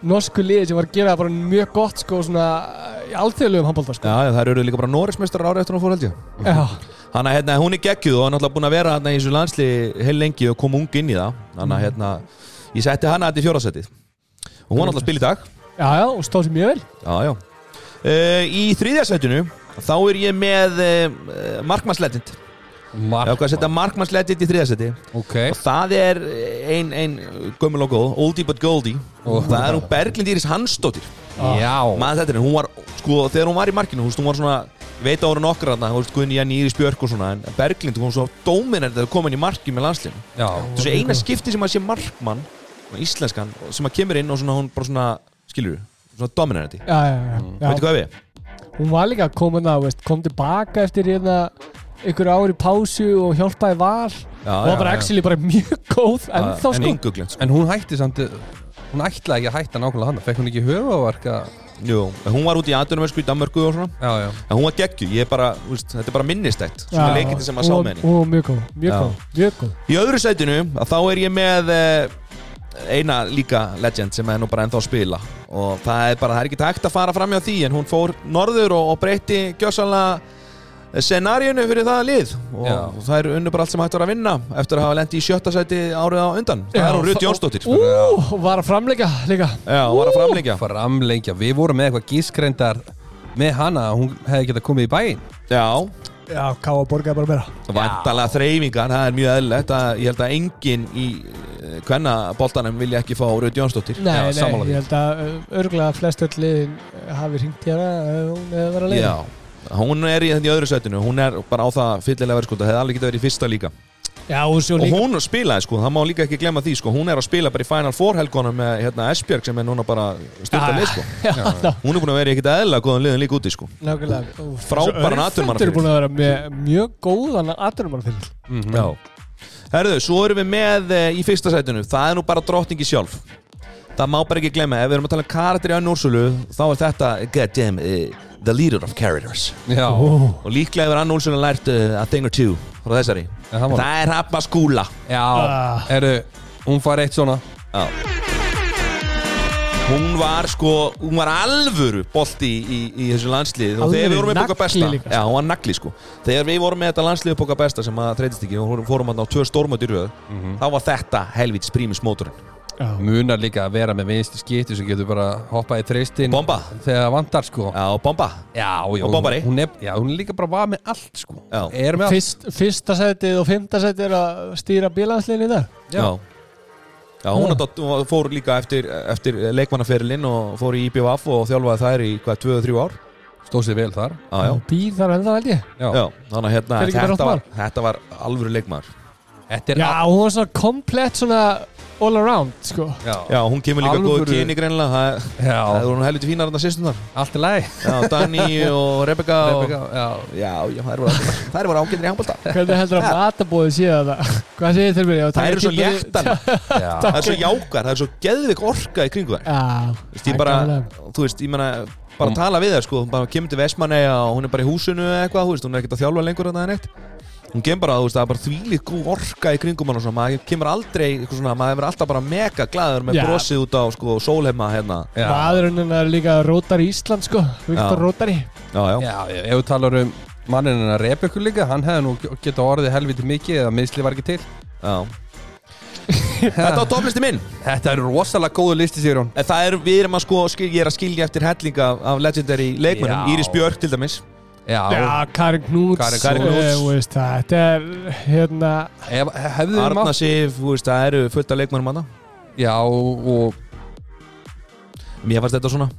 norsku liði sem var að gera bara mjög gott sko, svona, í alþjóðlegum handbólta sko. já, það eru líka bara Noregsmestrar árið eftir hún fór held ég. Já. Þannig að hérna, hún er geggjuð og er náttúrulega búin að vera hérna í þessu landsli heil lengi og koma ung inn í það. Þannig að hérna, ég setti hana þetta í fjórasettið Og hún var náttúrulega að spila í dag. Já, já, og stóð sér mjög vel. Já, já. Uh, Í þriðjasettinu, þá er ég með uh, Markmannslegend. Ég Mark ákvað að setja Markmannslegend í þriðjasetti Ok. Og það er ein, ein gömul og góð, oldie but goldie. Ó. Það er hún Berglind Íris Hansdóttir. Já. Maður þetta er, hún var, sko, þegar hún var í markinu, veist, hún var svona ég veit að hún er nokkur þarna, þú veist, Guðni Janni Íris Björk og svona, en Berglind, hún var svo dóminandi þegar komin í marki með landslinu. Já. Svo eina skipti sem að sé markmann, íslenskan, sem að kemur inn og svona hún bara svona, skilur svona dominandi. já, já, já, já. Veitu hvað við? hún var líka komin að veist, kom tilbaka eftir hérna ykkur ári pásu og hjálpaði var Já, og var bara actually bara mjög góð ennþá en sko ynguglend, sko. En hún hætti samt Hún ætlaði ekki að hætta nákvæmlega hann Fekk hún ekki höfuverka Jú, en hún var út í aðdunumörsku í Danmörku og svona, Já, já en hún var geggju, ég er bara, þú veist, þetta er bara minnistætt, svona leikindi sem að sá með henni. og mjög góð, mjög Já. góð, mjög góð Í öðru sætinu, að þá er ég með eh, eina líka legend sem er nú bara ennþá að spila. Og það er bara, það er ekki hægt að fara fram hjá því en hún fór norður og, og breytti gjössanlega scenaríunu fyrir það lið. Og Já. það er unnu bara allt sem hægt var að vinna eftir að hafa lendi í sjötta sæti árið á undan. Það er hún Rutt Jónsdóttir Ú, var að framleika líka. Já, var að framlengja. Framlengja. Við vorum með eitthvað gískreindar Með hana Hún hefði getað komið í bæinn. Já, Já, Káa borgaði bara meira. Vandalega þreyfingar, það er mjög eðlilegt að Ég held að enginn í hvenna boltanum vilja ekki fá Rauð Jónsdóttir. Nei, Já, nei, ég held að uh, örgulega flest öll liðin hafi hringt hérna ef hún hefur verið að leiða. Já, hún er í þetta í öðru setinu Hún er bara á það fyllilega verið sko Það hefði alveg getað verið í fyrsta líka. Já, og Og líka. hún spilaði sko, það má líka ekki glemma því sko Hún er að spila bara í Final Four helgonum með hérna, Esbjörg sem er núna bara styrta lið sko. Já, já, Hún er búin að vera ekkert eðla góðan liðin líka úti sko. Frábæran atvinnumannaferil. Örfendur er búin að vera með mjög góðan atvinnumannafyrir Mhm. Já Herðu, svo erum við með e, í fyrsta sætinu. Það er nú bara drottningi sjálf. Það má bara ekki glemma, ef við erum að tala um karakter í önn úrsölu Þá er þetta, goddamn, uh, the leader of characters. Já, Og líklega hefur Ann Olsson lært uh, a thing or two frá þessari. Það var- Það er hafna skúla já, Ah. eru, hún fær eitt svona. Já Hún var sko, hún var alvöru bolti í, í, í þessu landslið. Og þegar við vorum með nagli besta líka. Já, hún var nagli sko. Þegar við vorum með þetta landslið bóka besta sem að treytist ekki og fórum að ná tvö stórmöt í röð þá var þetta mótorinn. Já, Munar líka að vera með vinstri skipti sem getur bara hoppað í Bomba. Þegar það vantar sko. Já, bomba. Já, já, Og bombari. hún er, já, hún er líka bara var með allt sko. Já. Er með allt. Fyrst, Fyrsta setið og fymta setið er að stýra bílanslinni þar Já Já, hún ah. fór líka eftir, eftir leikmannaferilinn og fór í IBVF og þjálfaði þær í hvað, 2-3 ár? Stóð sér vel þar. Já, já, Býr þar ennþá held ég. Já, já. Þannig að hérna, þetta, var, þetta var alvöru leikmaður. Þetta er Já, hún var svona komplett svona all around sko já. Já, hún kemur líka góð Alvöru- kyni greinlega það, já. það voru hún helviti fínar þarna sýstunar allt er læg Já, Dani og Rebecca og, Rebecca, já. Já, já, þær voru, voru ágættir í handbólta Hvernig heldur að matabóðið sé það? Hvað segir þér mér? Það eru svo léttar Já. Það er svo jákar, það er svo geðvik orka í kringu þær Já, Þú veist, þú veist, ég menna bara tala við þær sko, hún bara kemur til Vestmanneja og hún er bara í húsinu eða eitthvað, hún er ekkert að þjálfa lengur en það er neitt hún kemur bara, þú veist, það er bara þvílík góð orka í kringum hann og svona, maður kemur aldrei eitthvað svona, maður er alltaf bara mega glaður með Já. brosið út á, sko, sólheima hérna, Já. Maðurinn er líka Rótari Ísland sko Viktor Já. Rótari já, já, Já, ef þú talar um manninn hennar Rebekku líka, hann hefði nú geta orðið helviti mikið eða miðsli var ekki til já. Þetta var topplisti minn Þetta er rosalega góðu listi, sigur hún En það er, við erum að sko, skil, ég er að skilja eftir helling af, af legendary leikmennum, Já. Íris Björk til dæmis Já, Já, Karin Knúts Karin Karin Knúts. Eh, Þetta er hérna Arna Sif, það eru fullt af leikmennum hana Já, og Mér fannst þetta svona.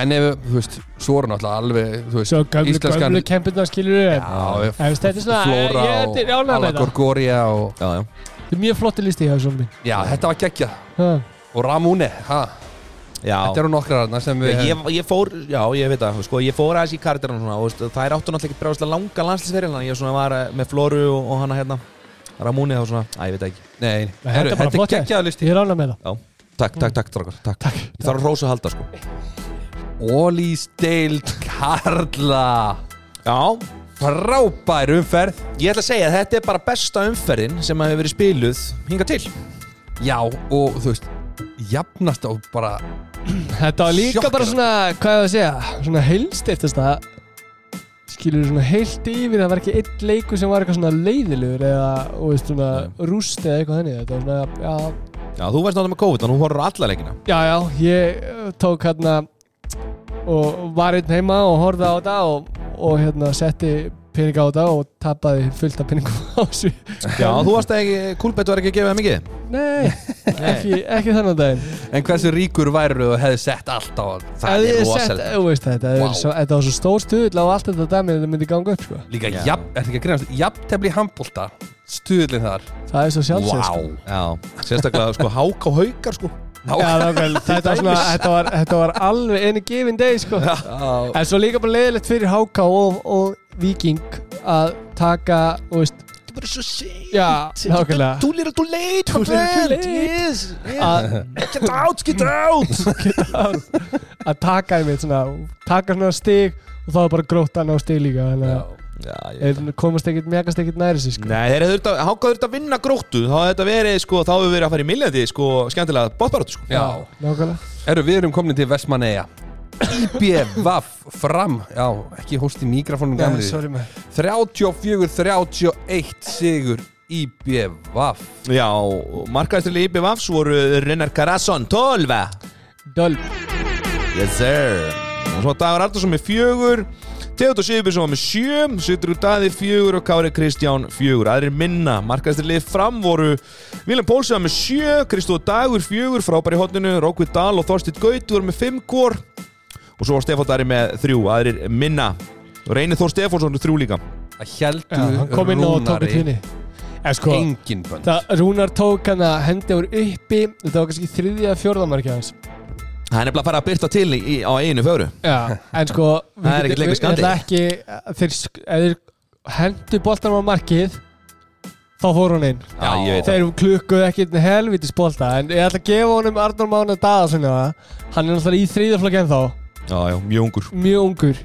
En ef, þú veist, svo er náttúrulega alveg, þú veist Svo gömlu, Íslenskan- gömlu kempirna skilur við Já, Þetta er svona Flóra Ég og er Alla þetta. Gorgoria og Já, já. Þetta er mjög flotti listi svona mín Já, þetta var geggjað. Ha. Og Ramune, ha, Já, þetta eru nokkrar þarna sem við ég, ég fór, já ég veit það, sko, ég fór aðeins í svona, og veist, það er áttu náttúrulega ekki bregðast langa landslýsferil en ég svona var eh, með Floru og, og hana hérna Ramúni þá svona, að ég veit ekki. Nei, Nei, heru, þetta er bara þetta flott er geggjað listi. Ég er ánægð með það. Já, takk, takk, takk, takk, takk, takk. Ég þarf að rósa að halda, sko. Ólís deild Karla. Já, Frábær umferð. Ég ætla að segja að þetta er bara besta umferðin sem hefur verið spiluð hinga til. Já, og þú veist Jafnast á bara Þetta var líka Sjokkar. bara svona, hvað ég að segja Svona heilstiftast að skilur svona heilt yfir það var ekki einn leikur sem var eitthvað svona leiðilegur eða, og veist, svona rúst eða eitthvað þannig. Þetta var svona, já, Já, þú veist náttúrulega með COVID, hún horfður á alla leikina. Já, já ég uh, tók hérna og var einn heima og horfði á þetta og, og hérna setti peninga á þetta og tapaði fullt af peningum á þessu. Já, þú varst ekki, Kúlbett var ekki að gefa það mikið? Nei, ekki, ekki þennan daginn. En hversu ríkur væru og hefði sett allt á Það Ef er rosalega þú veist, þetta, wow. svo, þetta var svo stór stuðl á allt þetta dæmi þetta myndi ganga upp sko. Líka, Já. jafn, er ekki að greinast Jafntefli handbólta Stuðlinn þar. Það er svo sjálfsög sko. Já, sérstaklega, sko, hák og haukar, sko Já, nákvæmlega, þetta, var svona, þetta, var, þetta var alveg einu gifin day sko. Já, En svo líka bara leiðilegt fyrir HK og, og Viking að taka, þú veist er bara svo seint. Já, nákvæmlega. Too little too late, Too my little too friend late. Yes, yes. að, Get out, get out. Að taka einmitt svona taka svona stig og þá er bara gróttan á stig líka þannig að þeir komast ekkit, megast ekkit næri sig sko. Nei, þeir hefðu þurft að, háka þurft að vinna gróttu? Þá hefði þetta verið, sko, þá hefur verið að fara í miljandi, sko, skemmtilega bóttbaróttu, sko. Já. Nákvæmlega. Eru við erum komin til Vestmanneia IBVF fram. Já, ekki hóst í mikrofónum Nei, gamli. sorry maður. 34-31 sigur IBVF Já, markaðisturli IBVFs voru Rennar Karasson, 12 Döl Yes sir. Og svo Dagur Arnarsson með fjögur Theodor Sigurbjörnsson var með sjö Sittur úr daði fjögur og Kári Kristján fjögur. Aðrir minna, markaðistir lið fram voru Viljan Pólsi var með sjö Kristóð Dagur fjögur, frábæri hotninu Rókvið Dal og Þorstit Gaut voru með fimm kór Og svo var Stefán Dari með þrjú Aðrir minna. Og reynir Þór Stefánsson með þrjú líka. Það heldur upp Rúnari sko, engin bönd. Rúnar tók hann að hendi úr uppi Þetta var kannski þriðja fjórðamarkja hans Það er nefnilega að fara að byrta til í, í, á einu fögru. Já, en sko Það er ekkert við- skandi. Ekki, þeir, sk- ef þeir hendu boltanum á markið þá fór hún inn. Já, ég veit það. Þeir klukkuðu ekki einn helvitis bolta en ég ætla að gefa honum Arnór Mána Daðarsson hann er náttúrulega í þriðaflokki ennþá. Já, já, mjög ungur. Mjög ungur.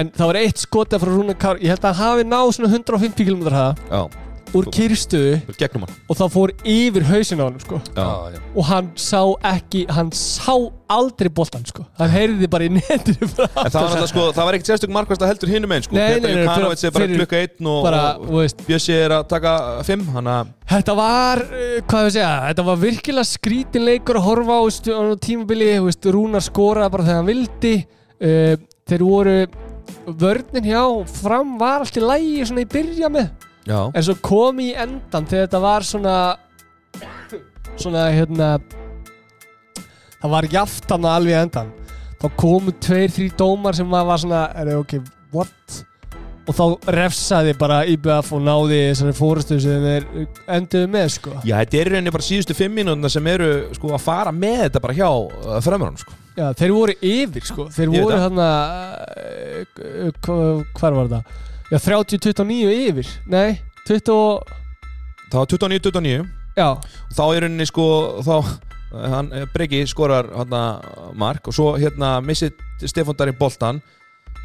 En það var eitt skotið frá Rúnar Kár ég held að hann hafi náð svona 150 km hraða. Já, úr hann. og það fór yfir hausin á hann sko. Já, Já, og hann sá ekki hann sá aldrei boltan sko. hann heyrði bara í netinu frá En það var, sko, það var ekkert sérstök markvæmst að heldur hinum einn sko. Petar nei, Jukanovic er bara klukka einn og, og Bjössi er að taka fimm Hanna, Þetta var, uh, hvað við segja, þetta var virkilega skrítin leikur að horfa á á tímabili, veist, Rúnar skoraði bara þegar hann vildi. Uh, þeir voru vörnin hjá fram var allt í lægi svona í byrja með Já, en svo kom í endan þegar þetta var svona svona hérna það var jaftan alveg í endan þá komu tveir, þrý dómar sem var svona, er það ok, what og þá refsaði bara IBF og náði þessari fórustu sem þeir enduðu með sko Já, þetta er rauninni bara síðustu fimm mínútuna sem eru sko, að fara með þetta bara hjá uh, fremurinn sko. Já, þeir voru yfir sko Þeir Ég voru það. hann að Hvar var það? Já, 30-29 yfir. Nei, 20 og- Það var 29-29 Já, Þá er rauninni sko þá, hann, Breki skorar hann mark og svo hérna missið Stefán Dari boltan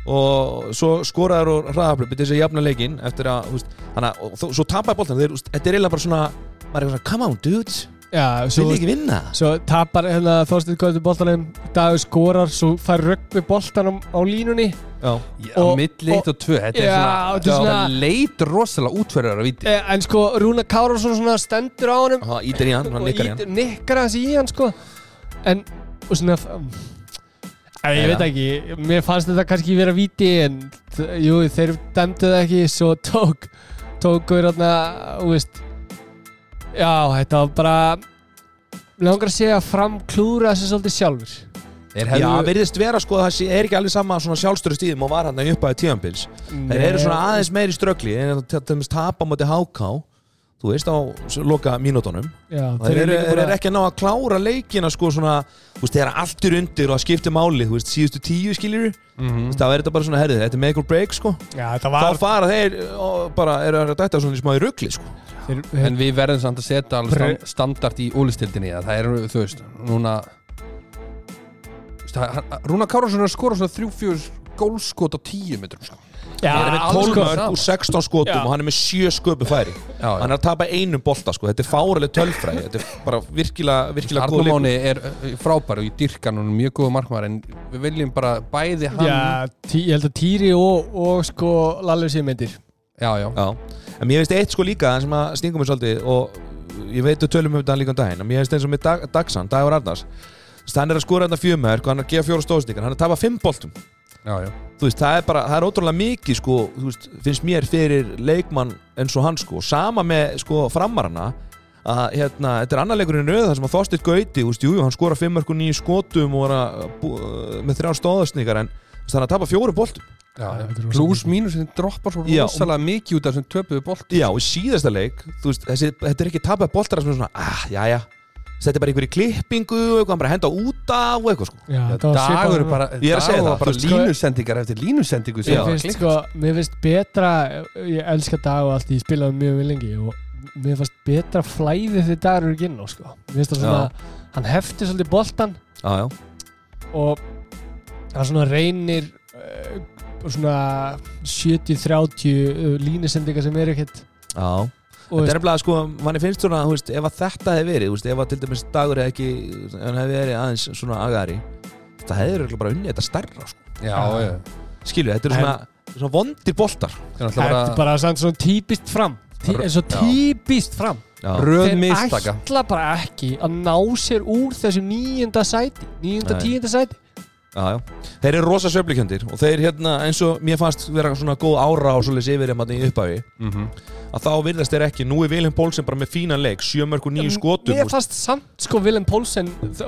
og svo skoraður og hraðaflöp til þess að jafna leikinn eftir að, veist, hana, og þó- svo tapaði boltan þeir, veist, þetta er eiginlega bara svona maður er svona, come on dudes, já vil svo, ekki vinna? svo tapar hérna Þorsteinn Gauti boltanum Dagur skorar, svo fær rögg við boltanum á línunni. Já, Já, Og- milli eitt og tvö Þetta er Já, svona, er svona- það leit rosalega útferðar að viti eh, En sko, Rúna Kárásson svona stendur á honum það ítir í hann, hann nikkar í hann. nikkar hans í hann sko. En, og svona ég Já. veit ekki, mér fannst þetta kannski vera víti en þ- jú, þeir dæmdu það ekki svo tók tókur hérna, þú veist já, þetta var bara langar að segja fram klúra þessu svolítið sjálfur Þeir Já, hefðu virðist vera sko, það sé- er ekki alveg sama svona sjálfstöru stíðum og var hann upp að tíðanbils Þeir eru svona aðeins meiri ströggli en til dæmis tapa á móti háká þú veist á loka mínútonum þeir líka þeir bara- eru ekki að ná að klára leikina sko svona, þú veist, allt er undir og það skiptir máli, þú veist, síðustu tíu skiljur Mhm. þá er þetta bara svona herðið, þetta er make or break sko já, þetta þá var fara þeir og bara eru að dætta svona í smá í ruggli sko þeir, En við verðum samt að setja alveg Pre- stand, standart í úlistildinni að það er, þú veist, núna Rúnar Kárásson er að skora svona þrjú, fjör gólskot á tíu metrum sko. Já, hann er með alveg 12 sko mörg úr 16 skotum Já. og hann er með 7 sköpu færi. Já, hann er að tapa einum bolta sko, þetta er fáraleg tölfræði. Þetta er bara virkilega, virkilega góð leikur. Máni er uh, frábær og ég dyrka hann mjög góða markmaður en við viljum bara bæði hann já tí, ég held að Týri og, og sko Lallu sér myndir. Já, já. Já, en mér finnst eitt sko líka það sem að stingum mér svolítið og ég veit að tölum um þetta líka um daginn en mér finnst eins og með Dag, Dagsan, Dagur Arnars. Veist, hann er að skora þetta fjömörk og hann er að gefa fjóra stóðstíkar hann er að tapa fimm boltum já, já. þú veist, það er bara, það er ótrúlega mikið sko, þú veist, finnst mér fyrir leikmann eins og hann sko, sama með sko framarana að hérna, þetta er annar leikurinn þar sem að Þorsteinn Gauti, þú veist, jú, hann skora fimm mörg og nýju skotum og var að bú, með þrjá stóðstíkar en er að tapa fjóru boltum Já, Já, já. þetta er rosa Plus mínus þetta droppar svo rosalega mikið út af þessum töpuðu bolt Já, í síðasta leik, þú veist, þessi, þetta er ekki tapað boltar sem er svona, ah, já, já þetta er bara einhverju klippingu og eitthvað, hann bara henda út af og eitthvað, sko já, Já, þetta var svipað dagur er núna. bara, Ég er að segja dagur það, var bara þú veist, sko- línusendingar eftir línusendingu sem Já. Mér var finnst, klippt. sko, mér finnst betra ég elska dag og allt, ég spilaði mjög vel lengi og mér finnst betra flæðið þegar dagur er ekki inn á sko. mér finnst það svona, hann hefti svolítið boltan Já, já, og hann svona reynir uh, svona 70-30 uh, línusendingar sem er ekkert já Þetta er nefnilega, sko, manni finnst svona, þú veist, ef að þetta hefði verið, þú veist, ef að til dæmis dagur hefði ekki, ef hann hefði verið aðeins svona agari, það hefði bara unnið þetta stærra, sko. Já, já. Skilju, þetta eru En- svona, svona vondir boltar. Er þetta er bara samt svona típist fram. Tí, eins og típist fram. Röð þeir mistaka. ætla bara ekki að ná sér úr þessu nýjunda sæti. Nýjunda tíunda sæti Já, já. Þeir eru rosa söflikjöndir og þeir hérna eins og mér fannst vera svona góð ára á svoleiðis yfir þeim þarna í upphafi Mhm. að þá virðast þeir ekki, nú er Vilhelm Pólsen bara með fínan leik, sjömörk og nýju skotum Mér fannst samt sko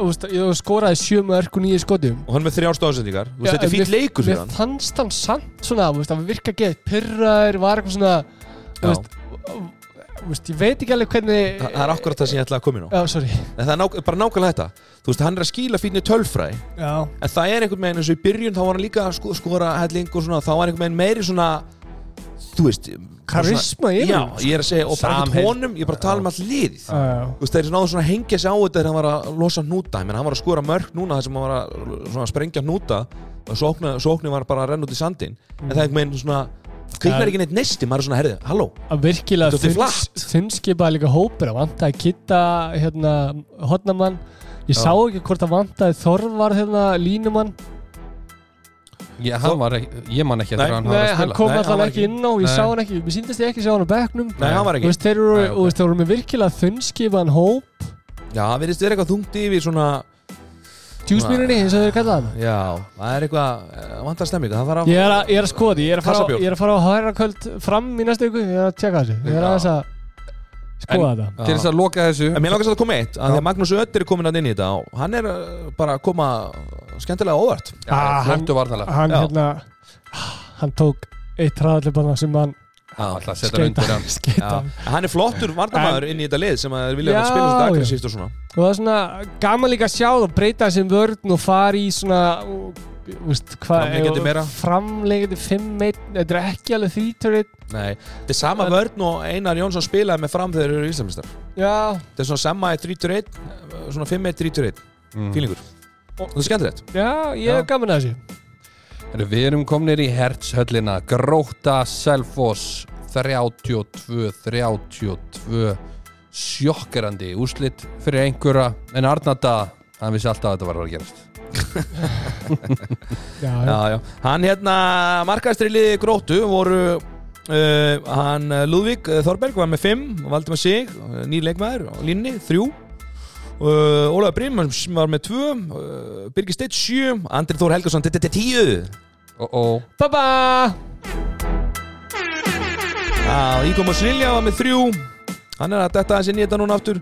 veist, ég skoraði sjö mörg og nýju skotum. Og hann með þrjár stóðsendingar þetta er fín leikur fyrir Mér hann. fannst hann samt svona þú veist, að virka gett pyrraður, var eitthvað svona veist, ég veit ekki alveg hvernig Þa- það er akkurat það sem ég ætla að koma inn á. Já, sorry. En það er ná, bara nákvæmlega þetta. Þú veist, hann er að skýla fínni tölfræ Já, en það er einhvern veginn eins og í byrjun þá var hann líka að sko, skora helling og svona þá var einhvern veginn meiri svona þú veist karisma svona, yfir já, ég er að segja, og bara Samheild. honum ég er bara tala um all liðið. Já, já. Þú veist, þeir náðu svona að hengja sig á þetta þegar hann var að losa hnúta, ég menn hann var að skora mörg núna þar sem hann var að svona, sprengja hnúta og sóknu, sóknu var bara að renna út í sandin en það er einhvern veginn svona kviknar Ja. ekki neitt neisti, maður er svona, herrið, halló að virkilega Þetta er flatt. þunnskipaði líka hópur að vantaði kitta hérna, hotnamann ég Já. sá ekki hvort að vantaði Þorvar hérna, línumann Ég, hann var ekki, ég man ekki Nei. eftir að hann var Nei, að hann spila kom Nei, hann allan var ekki ekki. inn á, ég Nei. sá hann ekki mér síndist ég ekki sjá hann á bekknum Nei, hann var Þú ekki veist, þeir eru, Nei, ok. þú veist, þeir eru með virkilega þunnskipaðan hóp Já, það verðist vera eitthvað þungt yfir svona djúsmýrinni, eins og þeir kalla hann. Já, það er eitthvað, eh, vantar stemming Það að Ég er að, ég er að skoða því, ég er að fara, á- ég er að fara á hæra kvöld fram í næstu ykkur, ég er að tjekka þessu. Ég er Já. aðeins að skoða þetta. Til þess að loka þessu En mér langast að koma eitt, að því að Magnús Ötter er komin að inn í þetta og hann er uh, bara að koma skemmtilega óvart. Ah, hann- Hann Já. hérna, hann tók eitt hraðallipanna sem hann Alltaf að setja undir hann. en hann er flottur varnamæður inn í þetta lið sem að vilja Já, að spila svona aggressíft og svona. Og það er svona gaman líka að sjá það breyta þessum vörn og fara í svona og, Framlengjandi meira. framlengjandi 5-1 þetta er ekki alveg þríturinn. Nei, þetta er sama vörn og Einar Jónsson spilaði með fram þegar þeir eru íslamistar já, Þetta er svona sama í 3-1 svona 5-1, 3-1 Mm. fílingur. Og það er skemmtilegt. Já, ég Já. er gaman að þessu Við erum komnir í hertshöllina Gróta Selfoss 32-32 sjokkerandi úrslit fyrir einhverja. En Arnata, hann vissi alltaf að þetta var að gerast. Já, já. Já, já, hann hérna markaðstri liði gróttu voru uh, hann Lúðvík uh, Þorberg var með 5 Valdimar Sig, uh, nýr leikmaður á línni, 3 uh, Ólafur Brím var með 2 uh, Birgir Steitt 7 Andri Þór Helgason 10 og, og Baba! Íkom og Silja var með 3 Hann er að detta þessi nýta núna aftur.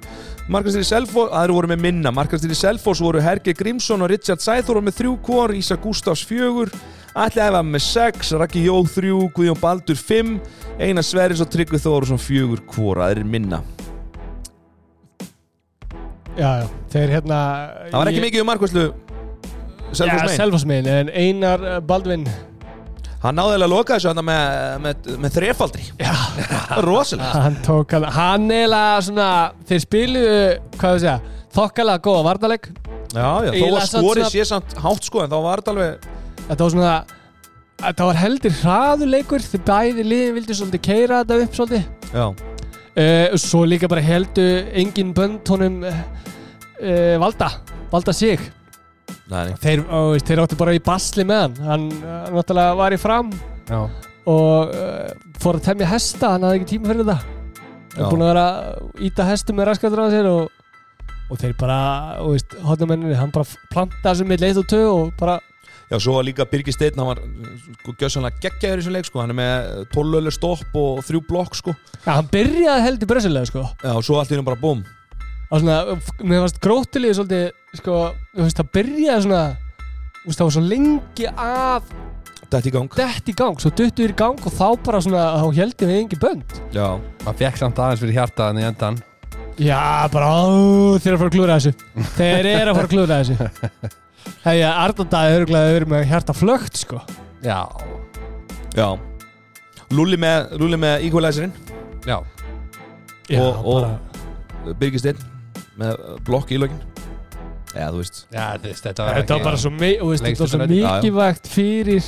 Markastýri Selfoss, aðri voru með minna. Markastýri Selfoss voru Herge Grímsson og Richard Sæþór var með 3 hvor, Ísa Gustafs 4 Alli Æfa með 6, Raki Jó 3 Guðjón Baldur 5 Einar Sverris og Tryggvi Þóru 4 hvor, aðri minna já, já, þeir hérna Það var ekki ég- mikið um markvæslu Selfoss Já, megin Selfossmein, en Einar uh, Baldvin. Hann náði eiginlega að loka þessu þarna með, með, með þrefaldri. Já. Rosalega. Hann tók hann hann eiginlega svona þeir spiluðu, hvað við segja þokkalega góða varnaleg Já, já, þó skorið svona- sé samt hátt sko En þá var þetta alveg þetta var svona þetta var heldur hraðuleikur þegar bæði liðin vildi svolítið keira þetta upp svolítið. Já, uh, svo líka bara heldu engin bönd honum uh, uh, valda valda sig. Nei, nei. Þeir, veist, þeir áttu bara í basli með hann. Hann náttúrulega var í fram já, og uh, fór að temja hesta. Hann hafði ekki tíma fyrir þetta hann er búin að vera íta hestum með raskatur á sér og, og þeir bara, þú veist, hotnamenninni hann bara planta þessu með leitt og tög og bara Já, svo var líka Birgir Steinn, hann var sko, gjössanlega geggjaður í þessum leik, sko, hann er með 12 ölu stopp og þrjú blokk, sko. Ja, hann byrjaði heldur bresilega sko. Já, og svo allt í hennum bara búm og svona, mér fannst gróttilið svolítið, sko, það byrjaði svona það var svo lengi að Þetta í gang. dett í gang, svo duttu við í gang og þá bara svona, þá heldum við engi bönd. Já, maður fekk samt aðeins fyrir hjartaðan í endan Já, bara ó, þeir eru að fara að klúra þessu. Þeir eru að fara að klúra þessu Þegar Arnaldaði örgulega verið með hjarta flögt sko. Já, já. Lúli með, Lúli með equalizerinn. Já, Já, Og- og- bara, Birgir Steinn með blokk í lögin Já, þú veist. Já þess, þetta var Þetta var bara svo, mi- þú veist, þetta var svo þræðin. Já, já. mikilvægt fyrir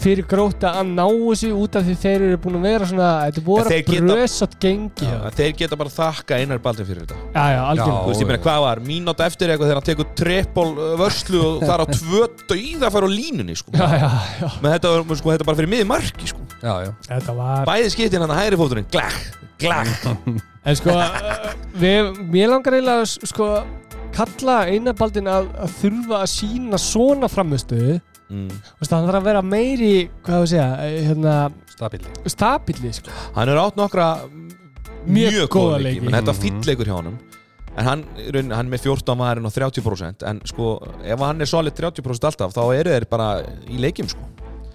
fyrir gróta að ná þessu út af því þeir eru búin að vera svona þetta En að brösat gengi Já, já, Þeir geta bara þakka Einar Baldur fyrir þetta. Já, já, algjörlega Þú veist, ég meina, hvað var, mínúta eftir eitthvað þegar hann tekur treppól vörslu og það er á tvö dauða að fara á línunni, sko. Já, já, já, Men þetta var, sko, þetta bara fyrir miði marki, sko. Já, já, þetta var Bæði skiptin hann að hægri fóturinn, glakk, glakk. En sko, uh, við, mér langar eiginlega sko, kalla einabaldin að, að þurfa að sína svona framistuðu mm. hann þarf að vera meiri hvað við segja, eh, hérna Stabili stabili sko. Hann er átt nokkra Mjög mjög góða leiki. menn þetta var Mhm. hjá honum en hann, í raun- hann er með 14 maðurinn og 30% en sko, ef hann er solid 30% alltaf þá eru þeir bara í leikjum sko.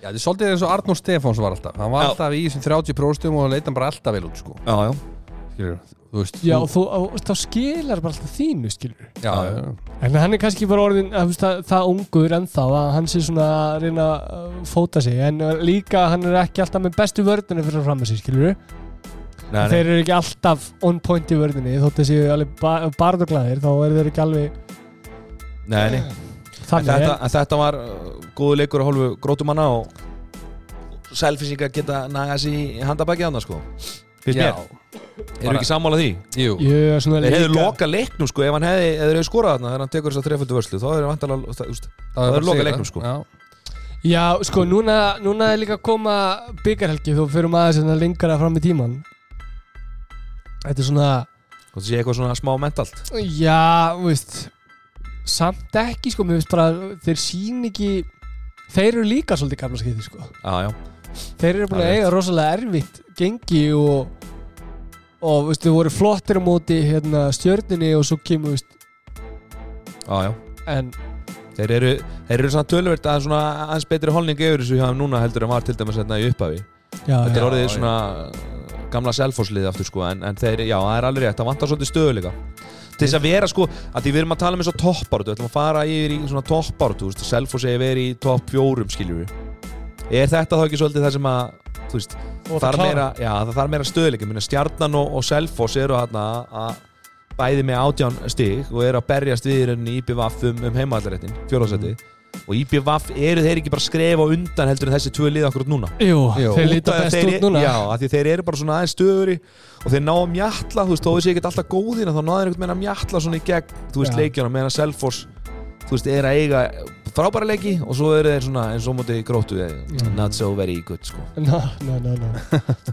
Já, þetta er svolítið eins og Arnór Stefáns var alltaf Hann var Já. alltaf í þessum 30 próstum og leita hann bara alltaf vel út sko Já, já þú veist já, þú, og þú, og, þá skilar bara alltaf þínu skilur já, Já, já, en hann er kannski bara orðin að, það, það ungur ennþá að hann sé svona að reyna að fóta sig en líka hann er ekki alltaf með bestu vördunni fyrir fram að sig skilur nei, þeir eru ekki alltaf on point í vördunni þótt þessi alveg ba barð og glæðir þá eru þeir ekki alveg Nei, nei. En þetta, en þetta var uh, góðu leikur að hálfu grótumanna og selfisingar geta nagað sér í handabækið annars sko Fyrst já. mér, eru ekki sammála því? Jú, Þeir hefðu loka leiknum sko ef hann hefði, ef þeir hefðu skorað þarna þegar hann tekur þess að treföldu vörslu þá er hann vantalega, það, úst, það er loka leiknum, sko. Já, já sko núna, núna er líka að koma byggarhelgi þú fyrir maður sem lengra fram í tíman þetta er svona það sé eitthvað svona smá mentalt. Já, þú veist Samt ekki, sko, mér finnst bara Þeir sín ekki Þeir eru líka svolítið kaflaskeiði, sko. Já, já, Þeir eru búin að eiga rosalega erfitt Gengi og Og, þú veist, þau voru flottir á móti hérna, stjörninni og svo kemur, þú veist. Já, já. En, Þeir eru, þeir eru svona tölvert að svona aðeins betri holning yfir þessu hjá þeim núna heldur en var til dæmis hérna í upphafi. Já, Þetta er já, orðið já. svona uh, gamla selfosslið aftur sko en, en þeir, já, það er alveg rétt, það vantar svolítið stöðuleika til þess að vera sko, að því við erum að tala um eins og toppáratu, við ætlum að fara yfir í svona veist, Selfoss er verið í topp fjórum skiljum við Er þetta þá ekki svolítið það sem að, þú veist, þar meira, já, það þarf meira stöðuleika, minna Stjarnan og, og Selfoss eru hérna að bæði með átján stig og eru að berjast við í rauninni í IPVAF um, um heimallaréttin, fjóraðsæti og IPVAF eru þeir ekki bara skrefa undan heldur en þessi tvö lið akkurat núna? Jú, Jú. þeir Út líta best þeir, út núna. Já, af því þeir eru bara svona aðeins stöðuri og þeir ná að mjatla, þú veist, þó þessi ekkert alltaf góðina þá náður einhvern veginn að mjatla svona í gegn þú veist, Já. leikjana, meðan Selfoss þú veist, er að eiga frábæra leiki og svo eru þeir svona eins og móti gróttu Mm. not so very good, sko. No, no, no, no.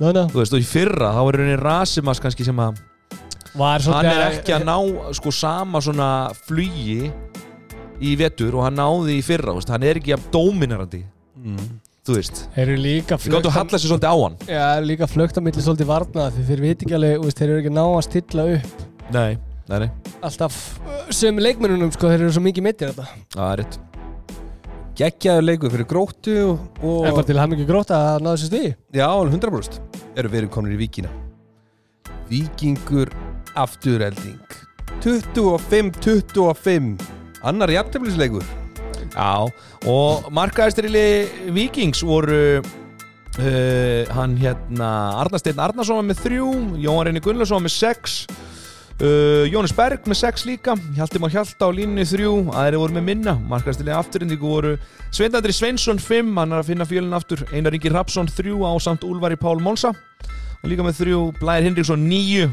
No, no. Þú veist, og í fyrra, þá er rauninni Rasimas kannski sem að Var hann er ekki að ná sko sama svona flugi í vetur og hann náði í fyrra, þú veist, hann er ekki að dominerandi, mm. þú veist. Þeir eru líka gáttu að halla sér svolítið á hann. Já, þeir eru líka flögt á milli svolítið varna því þeir veit ekki alveg, þú veist, þeir eru ekki ná að stilla upp. Nei, nei, nei, alltaf sem leikmennunum sko, þeir eru svo mikið mittir þetta það er rétt Geggjaður leikur fyrir gróttu og, en bara til hann ekki gróta að náðu sér stigi. Já, alveg 100% Eru við komin í Víkina? Víkingur afturhelding 25-25 Annar jafntefnisleikur Já, og markaðistrili Vikings voru uh, hann hérna Arnarsteinn Arnarsson með þrjú Jóhann Reyni Gunnlaugsson var með sex uh, Jónis Berg með sex líka. Hjalti Már Hjalta á línni þrjú. Aðri voru með minna, markaðistrili afturhendingu voru Sveindandri Sveinsson fimm. Hann er að finna fjölinn aftur, Einar Ingi Rapsson þrjú á samt Úlfari Pál Mónsa og líka með þrjú, Blær Hinriksson níu.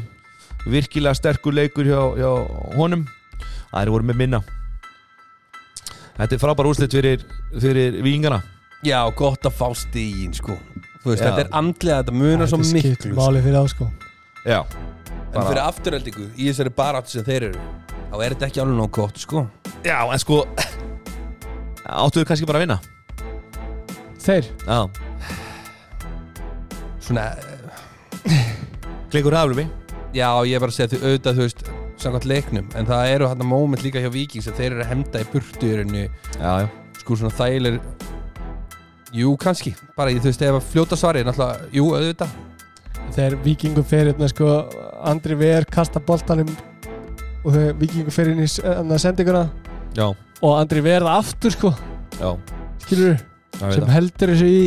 Virkilega sterkur leikur hjá, hjá honum. Aðri voru með minna. Þetta er frábær úrslit fyrir, fyrir vikingana Já, gott að fá stígin sko. Þú veist, Já. þetta er andlega, þetta munar svo miklu sko. máli fyrir þá sko Já En fyrir afturheldingu, í þessari baráttu sem þeir eru þá er þetta ekki alveg nóg gott sko. Já, en sko Áttuðu kannski bara að vinna? Þeir, Já. Svona, Klingur haflumi já, ég er bara að segja því auðvitað, þú veist samkvæmt leiknum, en það eru hann moment líka hjá Víkings að þeir eru að henda í burtu í já sko svona þægileg Jú, kannski, bara ég, þú veist, ef að fljóta svari, náttúrulega, jú, auðvitað. Þeir vikingum fyrir hérna sko Andri Ver kasta boltanum og þeir vikingum fyrir inn í hérna, sendinguna. Já, og Andri Ver það aftur sko. Já. Skilur sem heldur þessu í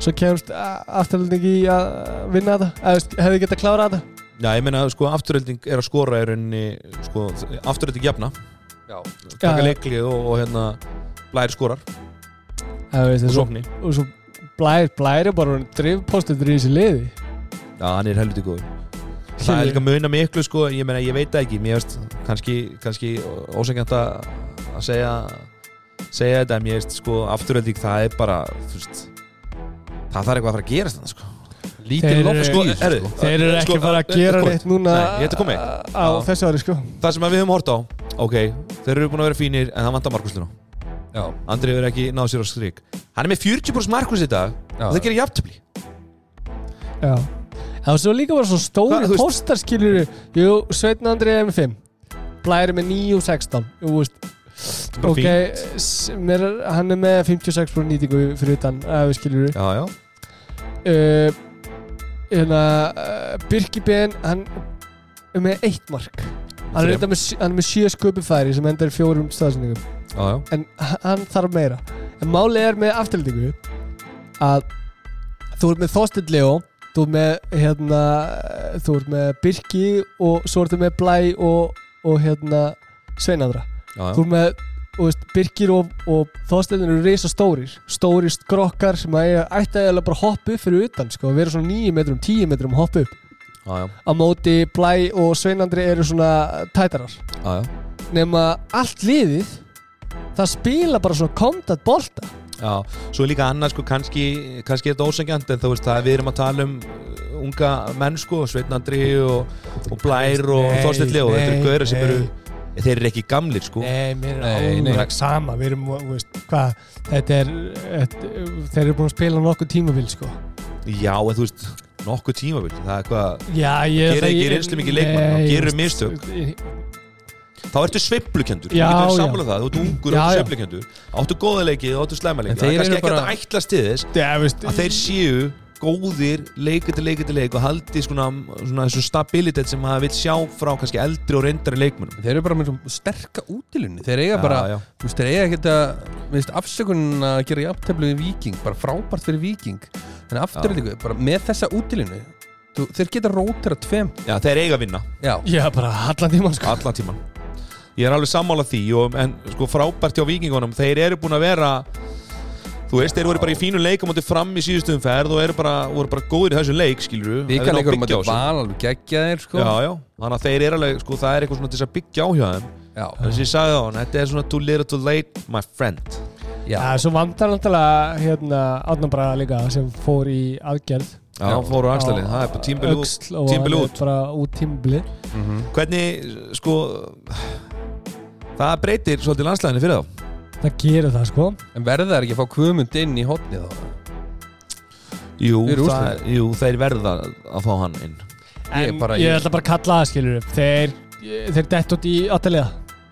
svo kemst afturhaldning í að vinna þetta. Eða hefði getað klárað þetta? Já, ég meina, sko, afturölding er að skora í rauninni, sko, afturölding jafna. Já, Taka leiklið og, og hérna Blæri skorar. Og sókni og svo blær, blær er bara drifpostuður í þessi liði. Já, hann er helviti góður Það er líka muna miklu, sko, ég meina, ég veit það ekki. Mér veist, kannski, kannski ósengjant að segja segja þetta, en mér veist, sko, afturölding það er bara, veist það þarf eitthvað að fara að gerast þannig, sko. Lítið Þeir loft eru- sko, Sko, þessu, herru, sko. þeir eru ekki Sko, fara að eh, gera komið. neitt núna Nei, á þessu ári sko. Það sem að við höfum hort á ok, þeir eru búin að vera fínir en það vantar Markus Lino Já, Andri hefur ekki náð sér á strík hann er með 40% Markus í dag Já. og það gerir jafntöfli Já Það var svo líka bara svo stóri póstar skilur Jú, Sveitn Andri er með 5 Blæri með 9 og 16 Jú, veist Ok, mér, hann er með 56% nýtingu fyrir utan ef við skilur já, já, uh, hérna, uh, Birki Ben hann er með eitt mark. Hann er, með, hann er með sjö sköpufæri sem endar í fjórum staðsendingum já. en hann þarf meira. En málið er með afturlendingu að þú ert með Þorstein Leo þú ert með hérna þú ert með Birki og svo ertu með Blæ og, og hérna Sveinandra já, já. þú ert með veist, Birkir og, og Þorstein eru risa stórir stórir skrokkar sem að ætti að bara hoppa upp fyrir utan sko, vera svona 9 metrum, 10 metrum hoppa upp. Já, á móti Blæ og Sveinandri eru svona tætarar. Nema allt liðið það spila bara svona kontat bolta Já, svo er líka annað sko kannski, kannski er þetta ósengjant en þú veist það við erum að tala um uh, unga menn sko, Sveitn Andri og, og Blær og Þorsteinn Leo þetta eru gauðra sem eru þeir eru ekki gamlir sko. Nei, mér er alveg sama Við erum, veist, hvað Þetta er, þeir eru búin að spila nokkuð tímabil, sko. Já, en þú veist, nokkuð tímabil það er hvað, Gerir ekki reynslu mikið leikmann, veist, mistök. Þá ertu sveiflukendur Já, þú getur já. sammála það, þú ert ungur og já. sveiflukendur áttu góða leikið, áttu slæma leikið það er kannski bara- bara... að ætlast til þess Já, veist að þeir séu góðir leikið til leikið til leik og haldi svona, svona þessu stabilitet sem maður vil sjá frá kannski eldri og reyndari leikmunum þeir eru bara með svona sterka útilunni Þeir eiga bara, já. þú veist, þeir eiga ekki þetta veist, afsökunin að gera jafnteflu við Viking bara frábært fyrir Viking en afturlíku, bara með þessa útilunni þú, þeir geta rótera tveim. Já, þeir eiga að vinna. Já, Já, bara allan tíman, sko. Allan tíman ég er alveg sammála því og, en sko frábært hjá vikingunum þeir eru búin að vera þú veist, þeir voru bara í fínu leik á móti fram í síðustum ferð og eru bara, voru bara góðir í þessu leik skilur Vika leikur um að þetta val alveg geggja þeir sko. Já, já, þannig að þeir eru alveg sko, það er eitthvað svona til þess að byggja á hjá þeim. Já, þess að ég sagði á hann, þetta er svona too little too late my friend. Já. Já, svo vandar náttúrulega hérna Átnabræða líka sem fór í aðgerð. Já, já fóru axlalið, það er bara tímbili út er út. bara út tímbili Mhm. hvernig, sko það breytir svolítið landslæðinu fyrir þá. Það gerir það, sko. En verða þeir ekki að fá kvömund inn í hotni þá? jú, Fyrir það, úrslitin. jú, þeir verða að fá hann inn. Ég En bara- ég ég- ætla bara að kalla það, skilur Þeir, þeir dett út í áttalega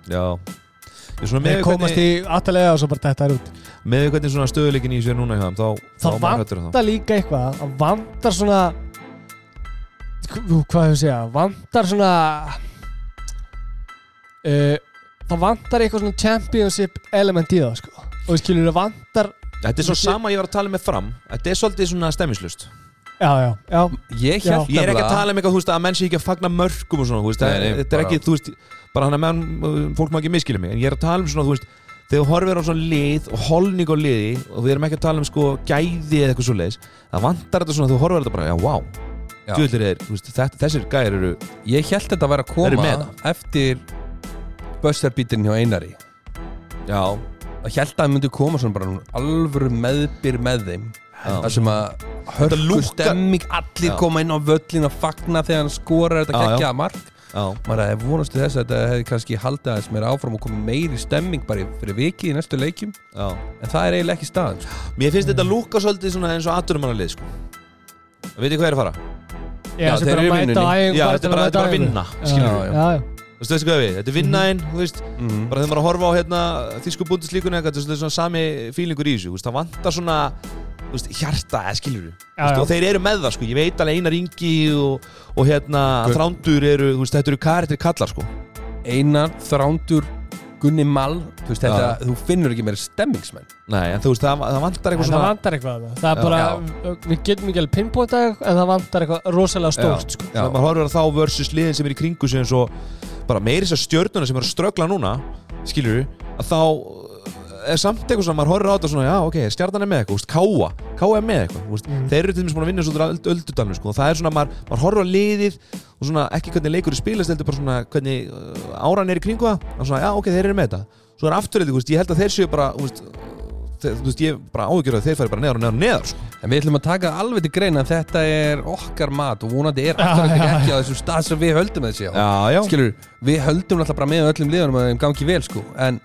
já. Ég er svona Þeir með komast hvernig, í áttalega og svo bara detta þær út. Með hvernig svona stöðuleikin í sér núna hjá þeim, þá, þá Það er maður hræddur um vantar líka eitthvað. Það vantar svona Ú, Hvað hefur segja? Vantar svona uh, Það vantar eitthvað svona championship element í það sko. Og við skilur það vantar Þetta er svo sama ég var að tala með fram Þetta er svolítið svona stemmislust Já, já, já Ég Já. held Ég er ekki að tala um eitthvað, þú veist, að menn sé ekki að fagna mörgum og svona, þú veist, Nei, nei, þetta er bara- ekki, þú veist, bara hann að menn, fólk má ekki miskilja mig, en ég er að tala um svona, þú veist, þegar þú horfir á svona lið og holning á liði og við erum ekki að tala um sko gæði eða eitthvað svo leiðis, það vantar þetta svona, þú horfir á þetta bara, já, wow, Já. djúvillir er, þú veist, þetta, þessir gæðir eru, Ég held þetta að vera að eru koma með eftir Bösserbítin hjá Einari já, og held að það myndi koma svona bara alvöru meðbyr með þeim já, það sem að hörku lúkkar- stemming allir Já. koma inn á völlin og fagna þegar hann skorar þetta Já, já. geggja mark já, maður hefði vonast til þess að þetta hefði kannski haldið aðeins meira áfram og komið meiri stemming bara í- fyrir viki í næstu leikjum já. en það er eiginlega ekki staðan sko. Mér finnst þetta lúka svolítið svona eins og aturumannalið, sko. Veitir hvað er að fara? Já, sem þeir eru í vinnunni. Já, þetta er bara, þetta er bara að vinna, Já, skilur já. já, já. Þú veist hvað við, þetta er vinnaðinn, þú veist, mm. bara þegar maður að horfa á hérna þýsku búndislíkunni eitthvað, þetta er svona sami fílingur í þessu, þú veist, það vantar svona þú veist, hjarta, eða skilur við Já, já. og þeir eru með það, sko, ég veit alveg Einar Ingi og, og hérna Gun- Þrándur eru, þú veist, þetta eru karættir kallar, sko Einar, Þrándur, Gunni Mall þú, veist, þetta, Já. þú finnur ekki meira stemmingsmenn Nei, en þú veist, það, það vantar eitthvað það svona vantar eitthvað. Það er Já. bara, við getum ekki alveg pinpointa en það vantar eitthvað rosalega stórt sko. Já. maður horfir á þá versus liðin sem er í kringu sig eins og bara meiri þessar stjörnuna sem eru að ströggla núna skilur að þá er samt eitthvað sem maður horfir á þetta svona, já ok, stjarnan er með eitthvað, þú káa káa er með eitthvað, þú veist, Mm. þeir eru til dæmis búin að vinna svo öld, öldudalinu, sko, og það er svona maður, maður horfir á liðið og svona ekki hvernig leikur er spilast, heldur bara svona hvernig uh, áran er í kringu það, og svona, já ok, þeir eru með þetta svo er þú veist, ég held að þeir séu bara, þú þeir, þú veist, ég bara áhugjur að þeir færi bara neðar og neðar og neðar sko. En við ætlum að taka alveg til greina að þetta er okkar mat og vonandi er aftur já, ekki á þessum stað sem við höldum þessi á. Já, já, Skilur, við höldum alltaf bara með öllum liðunum að þeim gangi vel sko. En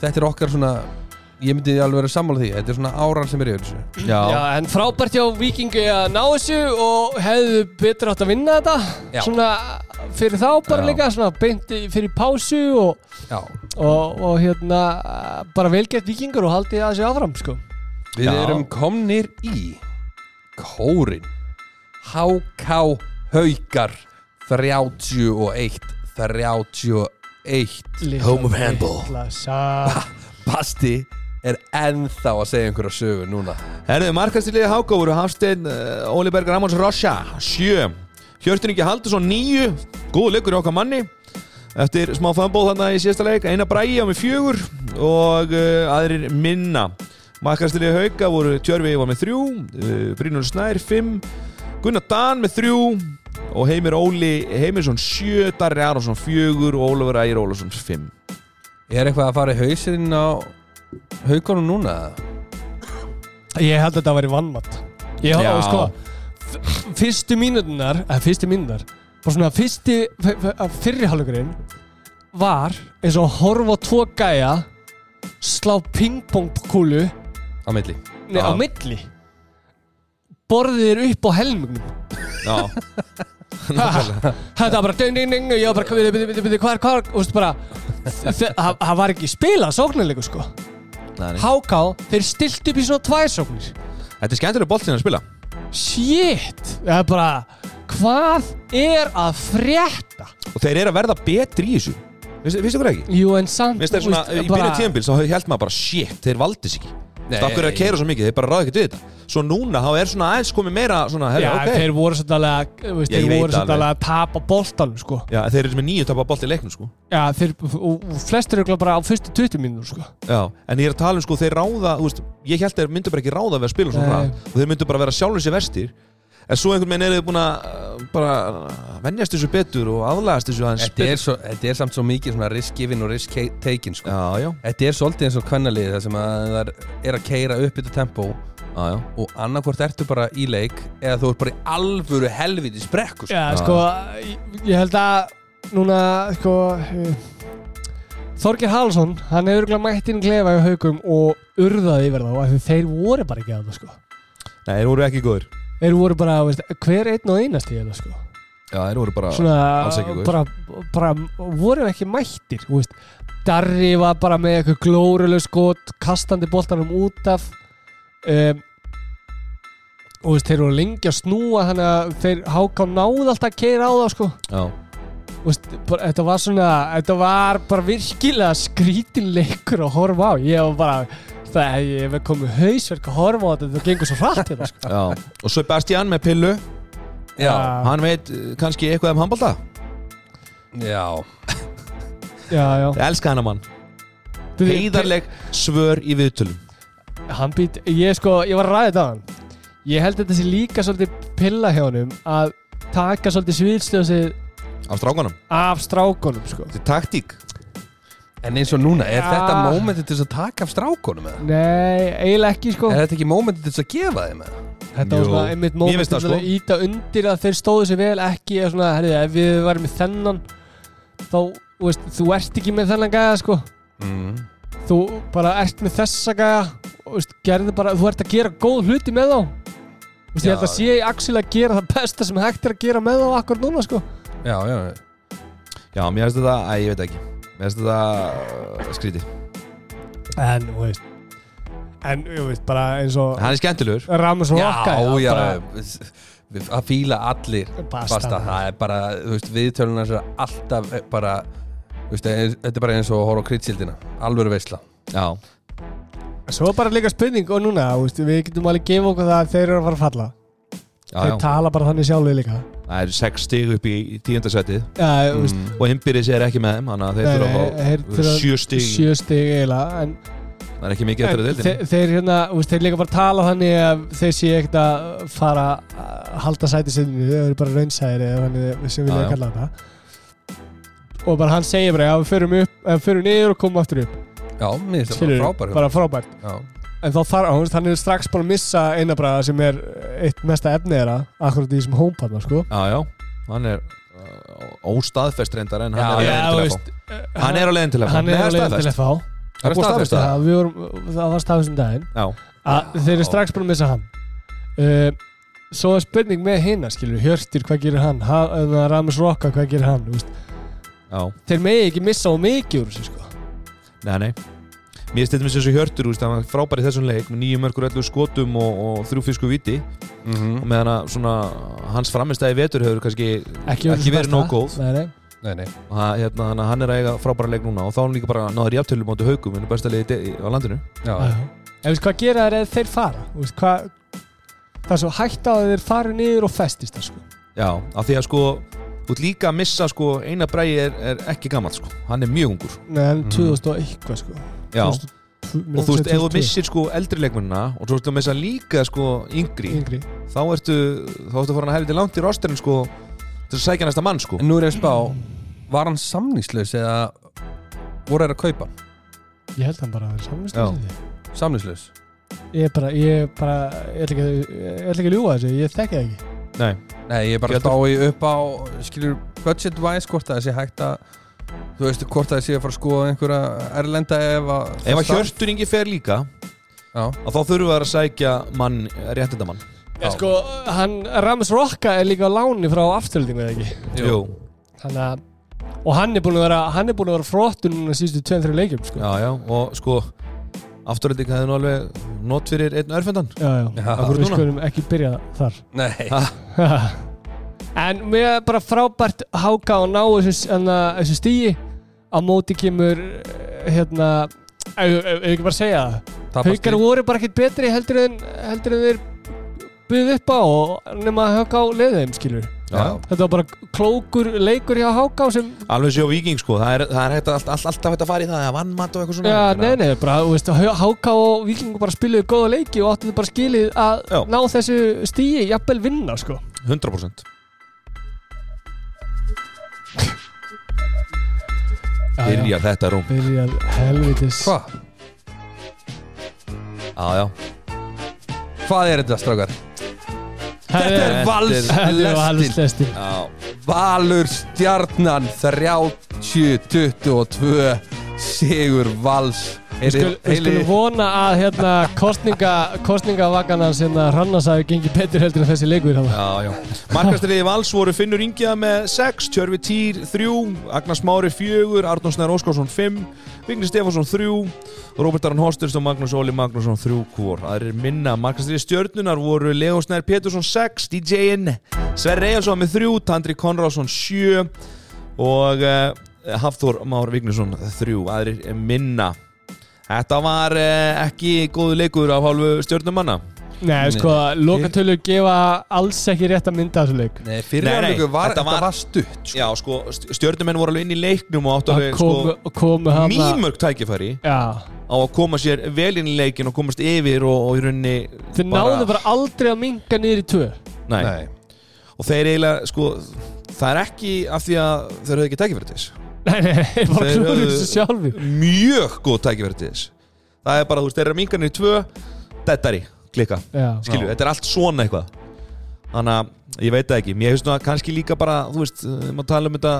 þetta er okkar svona Ég myndi alveg vera sammála því Þetta er svona áran sem er yfir þessu já, Já, en frábært hjá Vikingi að ná þessu og hefðu betur átt að vinna þetta Já. svona fyrir þá bara Já. líka svona beint í- fyrir pásu og, Já og, og hérna bara velgert Vikingur og haldið að þessu áfram sko. Við Já. erum komnir í Kórin HK Haukar 31 31 Home of handball. Litla sa- Basti er ennþá að segja einhverja sögu núna. Herðu, markastilliði Háka voru Hafstein, uh, Óli Berg Ramons Rocha, sjö. Hjörtur Ingi Haldursson, níu. Góðu leikur í okkar manni. Eftir smá fanból þarna í síðasta leik Einar Bræi á með fjögur Og uh, aðrir minna. Markastilliði Hauka voru Tjörfi var með þrjú uh, Brynur Snær, fimm Gunnar Dan með þrjú Og Heimir Óli Heimirsson sjö Darri Aronsson fjögur Og Ólafur Ægir Ólafsson fimm. Er eitthvað að fara í hausinn á haugunum núna? Ég held að þetta væri vannmatt Ég held sko f- Fyrstu mínútunar eða fyrstu mínútunar bara svona fyrsti fyrrihállugurinn var eins og að horfa tvo gæja slá pingpongkúlu Á milli. Nei, á milli. Borðið er upp á helmingnum. Já, þetta var bara ding ding ding og ég var bara hvað er hvað og þú veist bara það það var ekki spilað sóknarleiku sko Nei. HK þeir stilt upp í svona tvær sóknir. Þetta er skemmtilega boltinn að spila. Shit! Það er bara hvað er að frétta? Og þeir eru að verða betri í þessu. Finnst ykkur ekki? jú en samt finnst þeir svona, í byrju tíðanbíl þá held maður bara shit, þeir valdi sig ekki Nei. Stakkur er að keira svo mikið, þeir bara ráða ekkert við þetta Svo núna, þá er svona aðeins komið meira svona, herri, Já, ok þeir voru svolítið ég þeir voru svolítið alveg. að tapa boltanum sko. Já, þeir eru með nýju tapa bolt í leiknum, sko Já, þeir, og, og flestir eru bara á fyrstu 20 mínútur sko. Já, en ég er að tala um, sko, þeir ráða, þú veist Ég held þeir myndu bara ekki ráða við að spila svona ræð Og þeir myndu bara vera sjálfur sér verstir En svo einhvern veginn eru þið búin að uh, bara venjast þessu betur og aðlagast þessu aðeins Þetta er, svo, þetta er samt svo mikið svona risk given og risk taken sko. Já, já, Þetta er svolítið eins og kvennalið þar sem að það er að keira upp þetta tempó já, já og annarkvort ertu bara í leik eða þú ert bara í alvöru helviti sprekku sko. Já, sko, ég, held að núna, sko eh, Þorgir Hallsson, hann hefur örugglega mætt inn í klefa í haugum og urðaði yfir þá því þeir voru bara ekki að það sko. Nei, þeir voru ekki góður Þeir voru bara, veist, hver einn og einast í þetta sko. Já, þeir voru bara Svona, alls ekki góðir. bara, bara voru ekki mættir þú veist. Darri var bara með eitthvað glóruleg skot kastandi boltanum út af um, og veist, þeir voru lengi að snúa þannig að þeir háká náð alltaf að keira á það sko Já, veist, bara, þetta var svona þetta var bara virkilega skrítin leikur að horfa á ég var bara, það ég hef komið hausverk að horfa á þetta, það gengur svo hratt hérna sko. já. Og Sebastian með pillu. Já, Hann veit uh, kannski eitthvað um handbalta já. Já, já. Ég elska hana mann. Heiðarleg svör í viðtölum. Hann být, ég sko, ég var að ræða þetta á hann. Ég held þetta sé líka svolítið pilla hjá honum að taka svolítið sviðsljósið Af strákunum? af strákonum sko. Þetta er taktík En eins og núna, er Já. þetta mómentið til að taka af strákonum eða? nei, eiginlega ekki sko Er þetta ekki mómentið til að gefa þeim eða? þetta var svona einmitt Mér móment finnst til að íta undir að þeir stóðu sér vel ekki eða svona, herrið, ef við varum með þennan þá, þú veist, þú ert ekki með þennan gæða sko Mm. þú bara ert með þessa gæja og veist, gerði bara, þú ert að gera góð hluti með þá Þú veist, ég held að Já. sé í Axel að gera það besta sem hægt er að gera með þá akkur núna sko Já, já, Já, mér finnst þetta, æ, ég veit ekki Mér finnst þetta uh, skríti en, þú veist en, þú veist, bara eins og Hann er skemmtilegur. Ramos já, Rocka já, bara, við- að fíla allir. Basta. Basta, það er bara, þú veist, viðtölunar er alltaf bara þú veist, þetta er bara eins og að horfa á kryddsildina alvöru veisla. Já, svo bara líka spurning og núna, þú veist, við getum alveg gefa okkur það að þeir eru að fara að falla þeir já. tala bara þannig sjálfur líka. Það eru sex stig upp í veist, mm. Og Himbyrðis er ekki með þeim Þannig að þeir þurfa að þeir fá þurfa- sjö stig. sjö stig eiginlega en Það er ekki mikið eftir að En deildinni. þe þeir, hérna, þeir líka bara tala þannig að þeir sé ekkert að fara að halda sæti sinni, þeir eru bara þannig sem við já. kalla þetta. Og bara hann segir bara að við förum upp, að við förum niður og komum aftur upp. Já, mér finnst skilur bara frábær bara frábært. Já, en þá þarf, hann, hann er strax búin að missa einabræða sem er eitt mesta efni þeirra akkurat í þessum hómpanna sko. Já, já, hann er uh, óstaðfest reyndar en hann Já, er á já, leiðin til veist, FH Hann er á leiðin til FH hann er á leiðin til staðfest. FH Það er staðfesta það það, við vorum, það var staðfest um daginn. Þeir eru strax búin að missa hann. Uh, svo er spurning með hinna skilur, Hjörtir, hvað gerir hann? Ha, eða Ramis Rokka, hvað gerir hann þeir megi ekki missa á mikið úr þessu sko. Nei, nei Mér stættum þessu þessu hjörtur, hann var frábær í þessum leik með nýjum mörgur öllu skotum og, og þrjú fisku viti Mhm. og meðan að svona hans framistæði vetur hefur kannski ekki, Ekki verið nóg góð. nei, nei. Nei, nei og það- hérna, að hann er að eiga frábæra leik núna og þá er hann líka bara náður í aftölu móti haugum en besta liði de- á landinu Já, Já. En veist, hvað gera þeir þeir fara Þú veist, hvað, það er svo hægt á að þeir fari niður og festist það sko. Já, af því að sko þú ert líka að missa sko eina bræði er, er ekki gammal sko, hann er mjög ungur Nei, en Mhm. 2000 og eitthvað sko. Já, 2000 og þú veist, ef þú missir sko eldri leikmunina og þú veist að missa líka sko yngri, yngri. þá ertu þá ertu að fara að helviti langt í rosterinn sko til að sækja næsta mann sko. En nú er ég að spá Var hann samningslaus eða voru þeir að kaupa? Ég held hann bara að Já. samvinslega Samningslaus? Ég er bara, ég er bara Ég ætla ekki, að- ég ætla ekki að ljúga þessu, ég þekki það ekki. Nei, Nei, ég er bara að spá í upp á skilur budget wise hvort að það sé hægt að þú veist hvort að það sé að fara að skoða einhverja erlenda ef að ef að Hjörtur Ingi fer líka Já, að þá þurfum við að sækja mann, réttindamann Já, sko, hann, Rams Rokka er líka á láni frá afturöldingu eða ekki Jú, Þannig að Og hann er búin að vera, hann er búin að vera núna síðustu 2-3 leikjum, sko. já, já, og sko afturölding hefði nú alveg not fyrir einn örfendan Já, já. Já. Við skulum ekki byrja þar. nei en mér er bara frábært háka og ná þessu, þessu stíi. Á móti kemur, eh, hérna, ef ekki bara segja það. Haukar voru bara ekkert betri heldur en, heldur en þeir byggðu upp á og nema að höfka á leiðum, skilur. Já. Þetta var bara klókur leikur hjá háka sem Alveg séu viking sko, það er, það er hægt að, all, all, alltaf hægt að fara í það, að vannmatt og eitthvað svona Já, nei, að- nei, bara, veist, Háka og Víkingur bara spiluðu góða leiki og áttu þau bara skilið að Já. ná þessu stíi, jafnvel vinna, sko. 100% Byrjar þetta rúm Byrjar helvitis. Hvað? Já, já Hvað er þetta strákar? Þetta er Þetta vals Þetta alveg slestin. Já, Valur stjarnan 30-22 Sigur Vals Við skul- við skulum vona að hérna kostninga, kostningavaganas hérna Hrannas hafi gengið betur heldur en þessi leikur hérna. Markastriði Vals voru Finnur Ingja með 6 Tjörfi Týr 3 Agnars Mári 4 Arnón Snær Óskarsson 5 Vigni Stefánsson 3 Róbert Aron Hosturs og Magnús Óli Magnússon 3 hvor. Það er minna Markastriði Stjörnunar voru Leo Snær Pétursson 6 DJ-in Sverre Eyjálsson með 3 Tandri Konrásson 7 og uh, Hafþór Már Vignesson 3 aðrir minna Þetta var uh, ekki góðu leikur af hálfu stjörnumanna Nei, sko, lokatölur gefa alls ekki rétt að mynda þessu leik. Nei, fyrir Nei, nei, áleiku var, þetta þetta var- var stutt sko. Já, sko, st- stjörnumenn voru alveg inn í leiknum og áttu Það alveg komu, sko, komu hana mýmörg tækifæri Já, á að koma sér vel inn í leikin og komast yfir og, og í rauninni þeir náðu bara aldrei að minga niður í tvö Nei. Nei. og þeir eiginlega, sko það er ekki af því að þeir höfðu ekki tækifæri til þess Nei, nei, nei, bara Þeir klúður höfðu- þessu sjálfur mjög góð tækifæri til þess. Það er bara, þú veist, þeir eru að minga niður í tvö dettari, klika, Já, skilju, þetta er allt svona eitthvað. Þannig að ég veit það ekki mér finnst nú að kannski líka bara, þú veist eh, maður tala um þetta,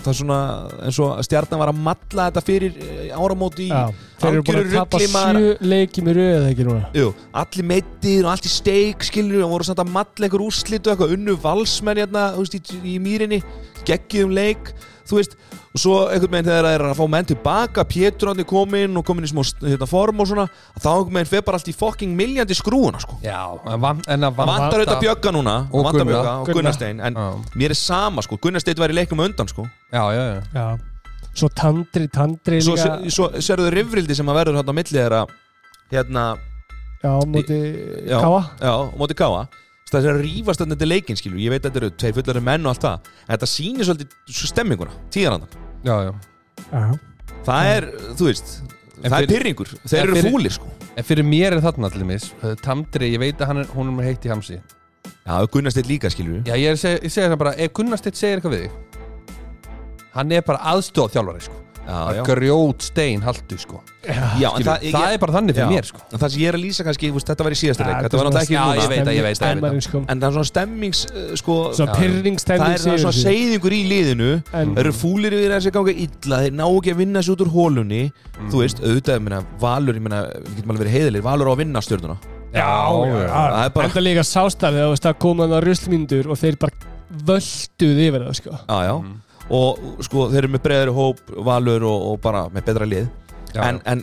það er svona eins og stjarnan var að matla þetta fyrir eh, áramóti í já Þeir eru búin að algjöru tapa rugli, maður. sjö leiki með röð ekki núna? Jú, allir meittir og allt í steik skilur og voru samt að matla einhver úrslit og eitthvað unnu valsmenn hérna þú veist, í, í mýrinni, geggjum leik þú veist, og svo einhvern veginn þegar það er að fá menn tilbaka, Pétur er komin og komin í smá hérna, form og svona að þá einhvern veginn fer bara allt í fucking miljandi skrúuna sko. Já, en, van, en að það vantar vanta auðvitað Bjögga núna Og vantar. Bjögga og Gunnar. Gunnarstein en Já, mér er sama sko, Gunnarstein var í leiknum á undan sko já, já, já. Já Svo Tandri, Tandri svo, líka svo serðu rifrildi sem að verður hérna á milli þeirra hérna, Já, á móti. Káa já, á móti Káa það er að rífast þetta til leikin skilur. Ég veit að þetta eru tveir fullari menn og allt það en þetta sýnir svolítið svo stemminguna tíðarandan já, já. Já, það er, þú veist, En það er fyrir- pyrringur þeir eru fyrir- fúlir sko. En fyrir mér er þarna allir mis Tamdri, ég veit að hann er, hún er með heitt í hamsi. Já, Gunnarsteinn líka skilur Já, ég, er segja, ég segja það bara Ef Gunnar Steinn segir eitthvað við þig Hann er bara aðstóð þjálfari sko. Að grjót stein haldu sko. Já, Skilur, það, það er bara þannig fyrir já. mér sko. En það sem ég er að lýsa kannski, veist, þetta var í síðasta leik þetta Þetta var náttúrulega ekki núna. Ég ég ég sko. En það er svona stemmings, uh, sko Það er svona seyðingur í liðinu. Það eru fúlir yfir þessi ganga illa Þeir ná ekki að vinna sér út úr hólunni Þú veist, auðvitað, ég Valur, ég Við getum alveg verið heiðilegir, Valur á að vinna stjórnuna Já, Það er bara- Enda líka sástæði að koma það ruslmyndur og þeir bara völduð yfir það sko. Já, já Og sko, þeir eru með breiðari hóp, Valur og, og bara með betra lið. En, en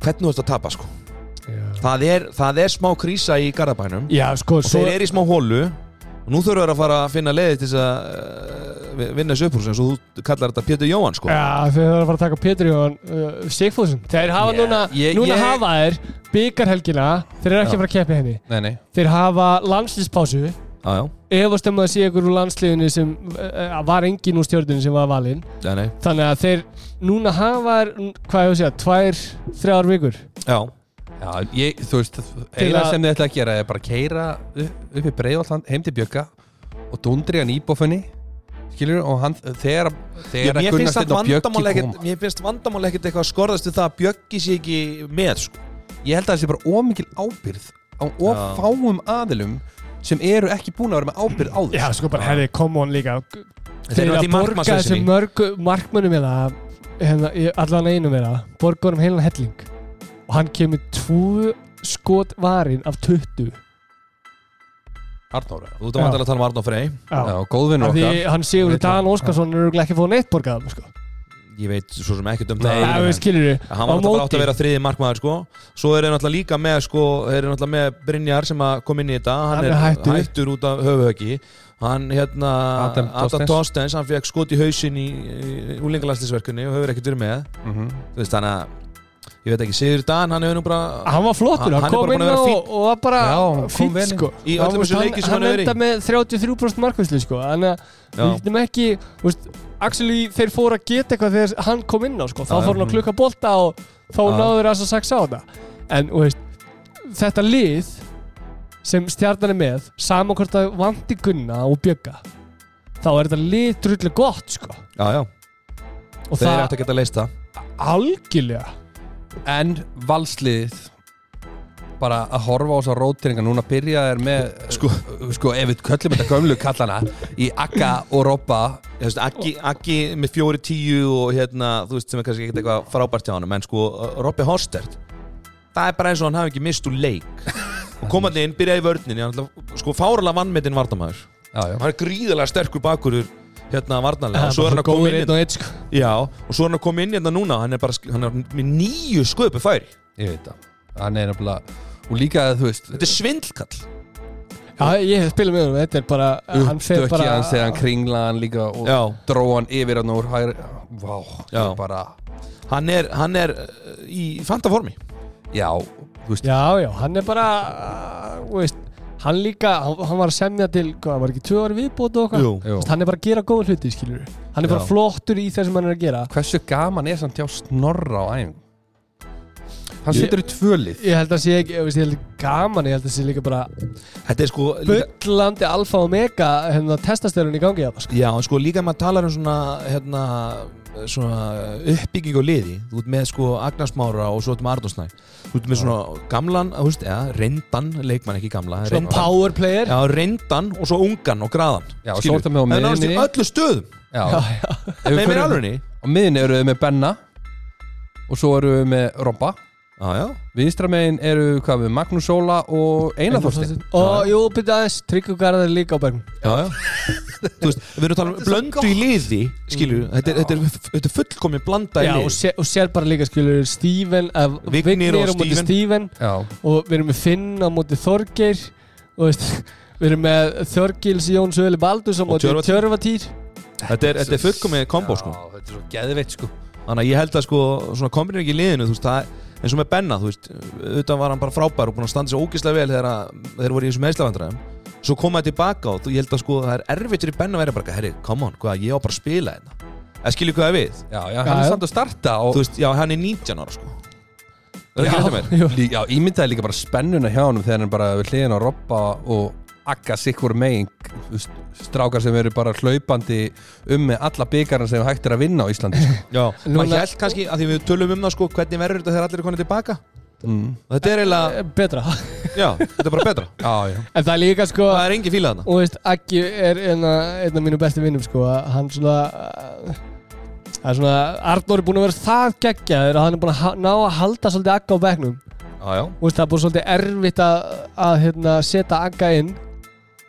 hvernig þú ert að tapa, sko? Það er, það er smá krísa í Garðabænum. Já, sko, og svo þeir eru í smá hólu og nú þurfum við að fara að finna leiði til þess að uh, vinna þessu uppúr eins og þú kallar þetta Pétur Jóhann sko. Já, þeir þarf að fara að taka Pétur Jóhann uh, Sigfússon. Þeir hafa Yeah, núna, ég- núna ég- hafa þeir byggarhelgina Þeir eru ekki að fara að keppa í henni. Nei, nei. Þeir hafa landslýspásu Já, já, Efast um að sé ykkur úr landsliðinu sem uh, var engin úr stjórninu sem var valinn. Þannig að þeir núna hafa hvað ég að segja, tvær, þrjár vikur. Já. Já, ég, þú veist, eina að- sem þið ætla að gera er bara að keira upp í Breiðvalland heim til Bjögga og dundri hann íbófinni skilur, og hann, þegar þegar mér Gunnar Steinn og Bjöggi kom Mér finnst vandamál ekkert eitthvað að skorðast við það að Bjöggi sé ekki með sko. ég held að það sé bara ómikil ábyrð á of Já. fáum aðilum sem eru ekki búin að vera með ábyrð á Já, sko bara, herri, come on líka. Þeir eru að borga þessum mörgu markmönnum hérna, hérna allan einu meira borga honum heilan helling. Og hann kemur tvö skot varin af 20 Arnóra Þú ert að vantilega að tala um Arnó Frey. Já, því okkar. hann Sigur Veit Dan Óskarsson er örugglega ekki að fá neitt borgað sko. Ég veit svo sem ekkert um Nei, það Það skilur við Hann var náttúrulega átt að vera þriði markmaður sko Svo er þeir náttúrulega líka með sko Þeir eru náttúrulega með Brynjar sem að kom inn í þetta Hann, Hann er er hættur. hættur, út af höfuhöggi Hann hérna Adam. Tostens Hann fekk skot í hausinn í, í úlingalastisverkunni Og hefur ekkert verið með Mhm. Þú veist þannig að Ég veit ekki, Sigur Dan hann hefur nú bara Hann var flottur, Hann- hann, hann er kom inn og, og var bara hann inn. sko. Í öllum Hann- þessum leikjum sem hann Hann hefur í. enda með 33% markvæslu sko. Þannig að. Við getum ekki veist, Actually, þeir fóru að geta eitthvað þegar hann kom inn á sko. Þá fór hann að klukka bolta og þá náður þess að saksa á þetta. En veist, þetta lið sem stjarnan er með saman hvort það vanti Gunna og Bjögga þá er þetta lið drullu gott sko. Já, já, og þeir það ætti að geta leist það. Algjörlega. En valsliðið bara að horfa á þessar róteringa núna byrja er með sko, sko ef við köllum þetta gömlu kallana í Akka og Robba. Aggi, Aggi með fjóri tíu og hérna, þú veist, sem er kannski ekkert eitthvað frábært hjá hann, en sko, Robby Horstert það er bara eins og hann hafi ekki mist úr leik. Og komandi inn, byrjaði ætla- sko, fáralega vannmetinn vartamæður hann er gríðalega sterkur bakurur hérna varnarlega, og svo er hann að koma inn hérna, sko. já, og svo er hann að koma inn hérna núna hann er bara, hann er með nýju sköpu færi ég veit það. Hann er nefnilega og líka þú veist þetta er svindlkall Já, ég hef spilað með honum, þetta er bara hann fer uppstökki bara- hans þegar hann kringla hann líka og já, dró hann yfir hann úr hægri vá, Já. já. bara hann er, hann er uh, í fantaformi já, þú veist Já, já, hann er bara uh, þú veist, hann líka, hann, hann var að semja til hvað, var ekki tvö ári viðbót og eitthvað Jú. jú. Veist, hann er bara að gera góða hluti, skilur hann er bara Já. flottur í það sem hann er að gera hversu gaman er samt hjá Snorra á æfing hann situr í tvölið ég held að sé ekki, ég held gaman ég held að sé líka bara þetta er sko líka, bullandi alfa og mega hérna testastörun í gangi hérna, sko. Já, sko líka maður talar um svona, hérna, svona uppbygging og liði Þú ert með sko Agnarsmára og svo ert með Arnósnæ Þú ert með svona gamlan, þú veist, ja, reyndan, leikmann ekki gamla reyndan. power player. Já, reyndan og svo ungan og graðan Já, og svo ertu með á Það er öllu stöðum. Já, Já, já. Nei, mér alveg á miðinni eru við með Benna og svo eru við með Robba Já, já. Vinstra megin eru hvað við Magnús Sóla og Einar Þorstein og jú, byrja aðeins, Tryggur Garðar er líka á bergum Já, já. Þú veist, við erum að tala um blöndu í liði Skilju, þetta, er- þetta, er- þetta er fullkomin blanda í Já, og, lið sé, og sér bara líka skilur Steven, uh, Vignir Vignir og á móti já, og við erum með Finn á móti Þorgeir og veist, við erum með Þorgils Jón Söðli Baldurs á Og móti Tjörvatýr. Þetta er, þetta er fullkomin kombo sko. Já, þetta er svo geðveitt sko. Þannig að ég held að sko svona kombinir ekki í liðinu þú veist, það eins og með Benna, þú veist auðvitað var hann bara frábær og búin að standa sér ógislega vel þegar þeir voru í þessum meðslavandræðum. Svo komaði tilbaka og ég held að sko það er erfitt fyrir Benna að vera bara, herri, come on, hvað, ég á bara að spila hérna. Eða skilju hvað það við, Já, já, hann er samt að starta og þú veist, já, hann er 19 ára sko. Það Já, þetta já, ímyndaði líka bara spennuna hjá honum þegar hann bara við hliðin á Robba og Agga sikkur megin þú strákar sem eru bara hlaupandi um með alla byggarna sem hægt er að vinna á Íslandi sko. Já, Núna- maður held kannski að því við tölum um það sko hvernig verður þetta þegar allir er konið tilbaka? Mm. og þetta er eiginlega, Eh, Betra. Já, þetta er bara betra. Já, já. En það er líka sko það er engin fílað þarna. Og veist, Aggi er einn af einn af mínu bestu vinnum sko að Hann svona Það er svona Arnór er búin að vera það geggjaður að hann er búin að ná að halda svolítið Agga á bekknum. Já, já, og veist, það er búin svolítið erfitt að, að hérna, setja Agga inn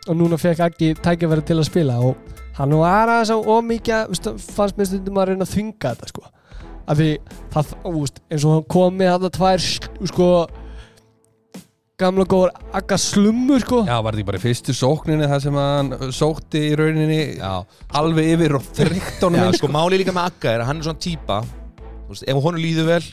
og núna fekk Aggi tækifæri til að spila og hann var aðeins á ómikið fannst mér stundum að reyna að þvinga þetta sko. Af því það, veist, eins og hann kom með þetta tvær sko gamla góður Agga slumur sko. Já, var þetta bara í fyrstu sókninni þar sem hann sókti í rauninni já, alveg yfir og þrygt honum já inn sko máli líka með Agga er að hann er svona típa Þú veist, ef honum líður vel,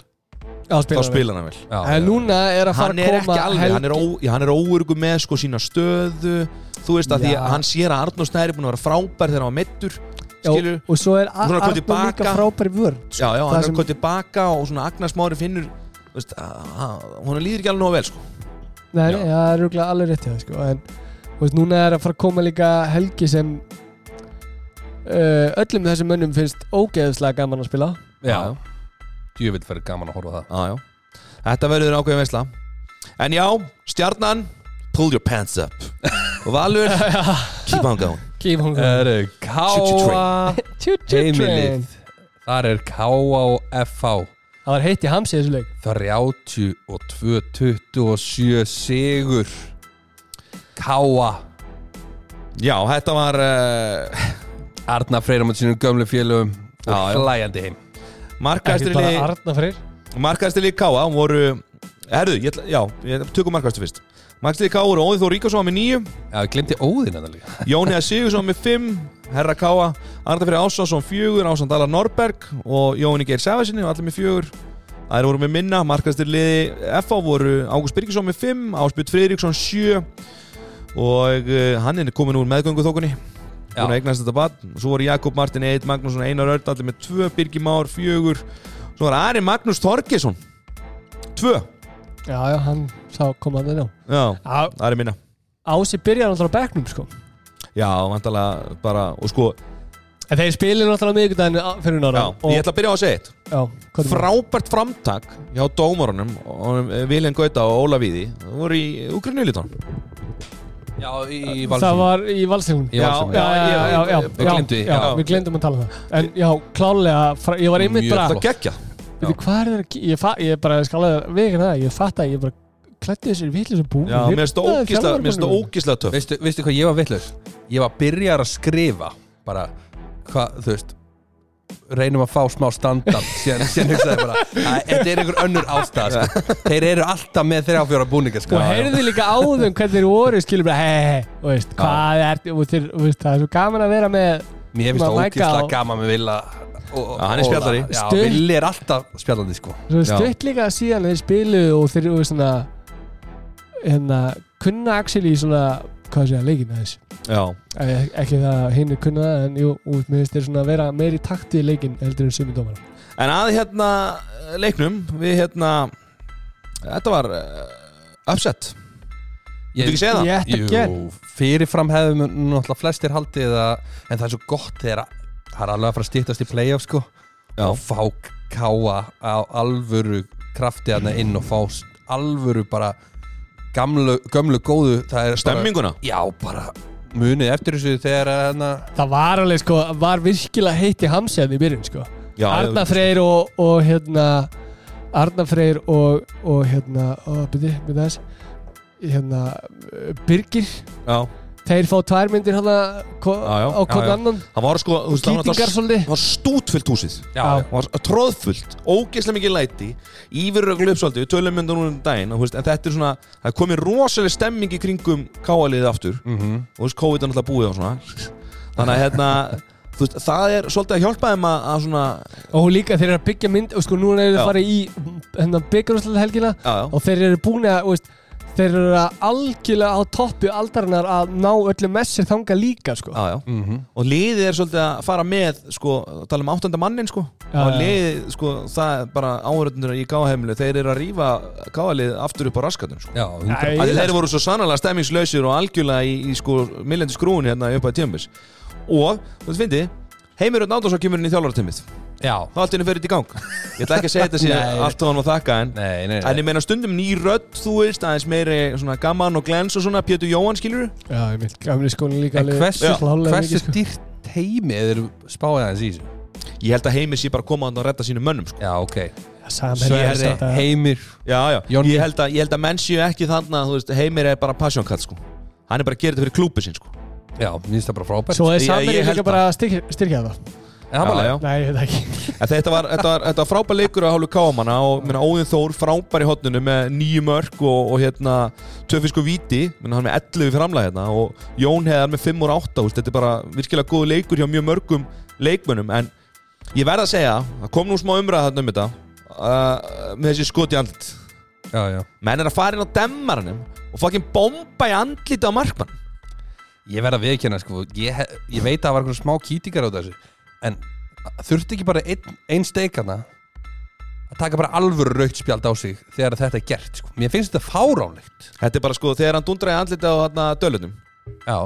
þá spila hann vel. Já, En núna er að fara Hann að er koma ekki alveg, hann er, ó, já, hann er óurgu með sko sína stöðu. Þú veist að því Já. að hann sér að Arnór Snæri er búin að vera frábær þegar hann var Já, Skilur, og svo er Arnur líka tilbaka. frábæri vörn já, já, hann er að koma tilbaka og svona Agnar Smári finnur þú veist, að- að- Honum líður ekki alveg nógu vel sko. Nei, Já. nei, það er rúglega alveg rétt hjá það sko. En veist, núna er að fara að koma líka helgi sem uh, öllum þessum mönnum finnst ógeðslega gaman að spila. Já Djövill verður gaman að horfa það. Já, já. Þetta verður ákveðin veisla. En já, stjarnan Pull your pants up. Og Valur, keep on going. Keep on going. Eru Káa Choo-choo train. heimilið. Þar er Káa og FH Það var heitt í hamsi þessu leik. 32-27 sigur. Káa Já, þetta var uh, Arna Freyra með sínum gömlu félögum og hlæjandi heim Ekki Markaðstili bara Arna Freyr. Markaðstili Káa voru Herðu, ég, já, ég tökum markaðstu fyrst. Markaðstili Káa voru Óðið Þór Ríkarsson með nýju Já, ég glemti óðinn að það líka. Jóni að Sigursson með fimm Herra Káa, Arna fyrir Ásásson fjögur Ásand Alar Norberg og Jóni Geir Sæfasinni og allir með fjögur. Það voru með minna, markaðstir liði FA voru Ágúst Birgisson með fimm Áspjörn Friðriksson sjö og uh, hann er komin úr meðgöngu þókunni Já. Búin að eignast þetta bann svo voru Jakob Martin 1, Magnússon Einar Örd allir með tvö, Birgir Már fjögur. Svo var Ari Magnús Þorgesson tvö, Já, já, hann sá koma hann inn á já, er minna. Ási byrjar náttúrulega á bekknum sko. Já, vantalega bara, og sko En þeir spilir miðvikudaginn á- fyrir nára já, ég ætla að byrja á að segja eitt. Frábært framtak hjá dómarunum Viljan Gauta og Óla Víði það voru í Ukrainulítón Já, í Það var í valstíðun Í Valsheimum. Já, já, já, já, já, Við gleymdum því, já, já. Við glemdum að tala um það En já, klálega, ég var einmitt Mjög bara flott. það geggja Veitu, hvað er það ég, ég bara skálaði veginn það Ég fatt að ég bara klætti þessi vitlis og bú já, mér finnst það ógislega- mér finnst það ógislega töff Veistu, veistu hvað ég var vitlaus? Ég var byrjar að skrifa bara, hvað, þú veist reynum að fá smá standard síðan, hugsaði ég bara þetta er einhver önnur ástæða sko. þeir eru alltaf með þrjá fjóra búninga sko. Og heyrði líka á þeim hvernig þeir voru Skilur bara, hei, hei, veist, hvað er veist, Það er svo gaman að vera með mér finnst það á- gaman með Villa og, hann er spjallari. Villi er alltaf spjallandi sko. Stutt líka síðan þeir spiluðu og þeir eru svona hérna, kunna actually svona, hvað sé að leikina þess já, Eh, ekki það hinn er kunna það en jú, út með þeir svona vera meiri takt í leikin heldur en sumi dómar en að hérna eh, leiknum við hérna þetta var uh, upset. Viltu ekki segja það? Ég ætti að gera. Jú, fyrirfram hefðum náttúrulega flestir haldið að, en það er svo gott þegar að- það er alveg að fara að stýttast í playoff sko. Já. og fá káa á alvöru krafti aðna inn og fá alvöru bara gamlu, gömlu góðu það er bara, stemminguna? Já bara munið eftir þessu þegar að hérna Það var alveg sko, var virkilega heitt í hamsið í byrjun sko. Já, Arna Freyr og, og hérna Arna Freyr og, og hérna, ó, byrju, byrju þess hérna, Birgir. Já, þeir fá tvær myndir Já, já. á hvern annan. Það var sko það var stútfullt húsið. Það var tróðfullt, ógeðslega mikið læti yfirröglu uppsvöldi, við tölum myndan núna um daginn en þetta er svona, það er komið rosalega stemming í kringum káaliðið aftur. Mm og þú veist, COVID er náttúrulega búið og svona. Þannig að hérna veist, það er svolítið að hjálpa þeim að, að svona og líka þeir eru að byggja mynd og sko núna eru þeir farið í hérna byggarúslega helgina og þeir eru búin að veist, þeir eru að algjörlega á toppi aldarinnar að ná öllu messir þanga líka sko. Já, já Mhm. og liðið er svolítið að fara með sko, tala um áttunda mannin sko Já, og liðið, sko, það er bara áhörðunir í gáheimlu, þeir eru að rífa gáhalið aftur upp á raskatun sko. Já, Æ, ég- þeir voru svo sannlega stemmingslausir og algjörlega í, í sko millandi skrúin hérna upp að tímbis og, þú veist Heimir Örn Ándarsson kemur inn í þjálfaratimmið já. þá allt henni fyrir þetta í gang ég ætla ekki að segja þetta Nei. allt hann og þakka en Nei, nei, En nei ég meina stundum ný rödd, þú veist, aðeins meiri svona gaman og glens og svona, Pétur Jóhann skilur Já, ég mynd, gamli skónin líka En hversu, hversu sko. dýrt heimi eða spáðið aðeins í þessu? Ég held að Heimir sé bara koma að redda sínum mönnum sko. Já, ok Sverri Heimir Já, já, Jónni. ég held að, ég held að menn séu ekki þannig að, þú veist, Heimir er bara passion cut, sko Hann er bara að gera þetta fyrir klúpi sinn, sko Já, mér finnst það bara frábært Svo er Ég- Sam ég Henry held líka bara að styrkja, styrkja það Leið já. Nei, veit ekki. Þetta var, þetta var, þetta var frábær leikur að hálfu káamanna og minna, Óðinn Þór frábær í hotninu með nýju mörg og, og hérna tvö fisku víti, minna, hann með 11 framlega hérna og Jón hefðar með 5 og 8 úst, þetta er bara virkilega góð leikur hjá mjög mörgum leikmönnum. En ég verð að segja, það kom nú smá umræða þarna um þetta uh, með þessi skot í andlit. Já, já. Menn er að fara inn á demmaranum og fucking bomba í andliti á markmann. Ég verð að viðkjanna, sko ég, ég veit að það var smá kýtingar á þessu En þurfti ekki bara einn, ein steikana að taka bara alvöru raukt spjald á sig þegar þetta er gert, sko. Mér finnst þetta fáránlegt. Þetta er bara sko, þegar hann dundraði andliti á hérna, dölunum Já,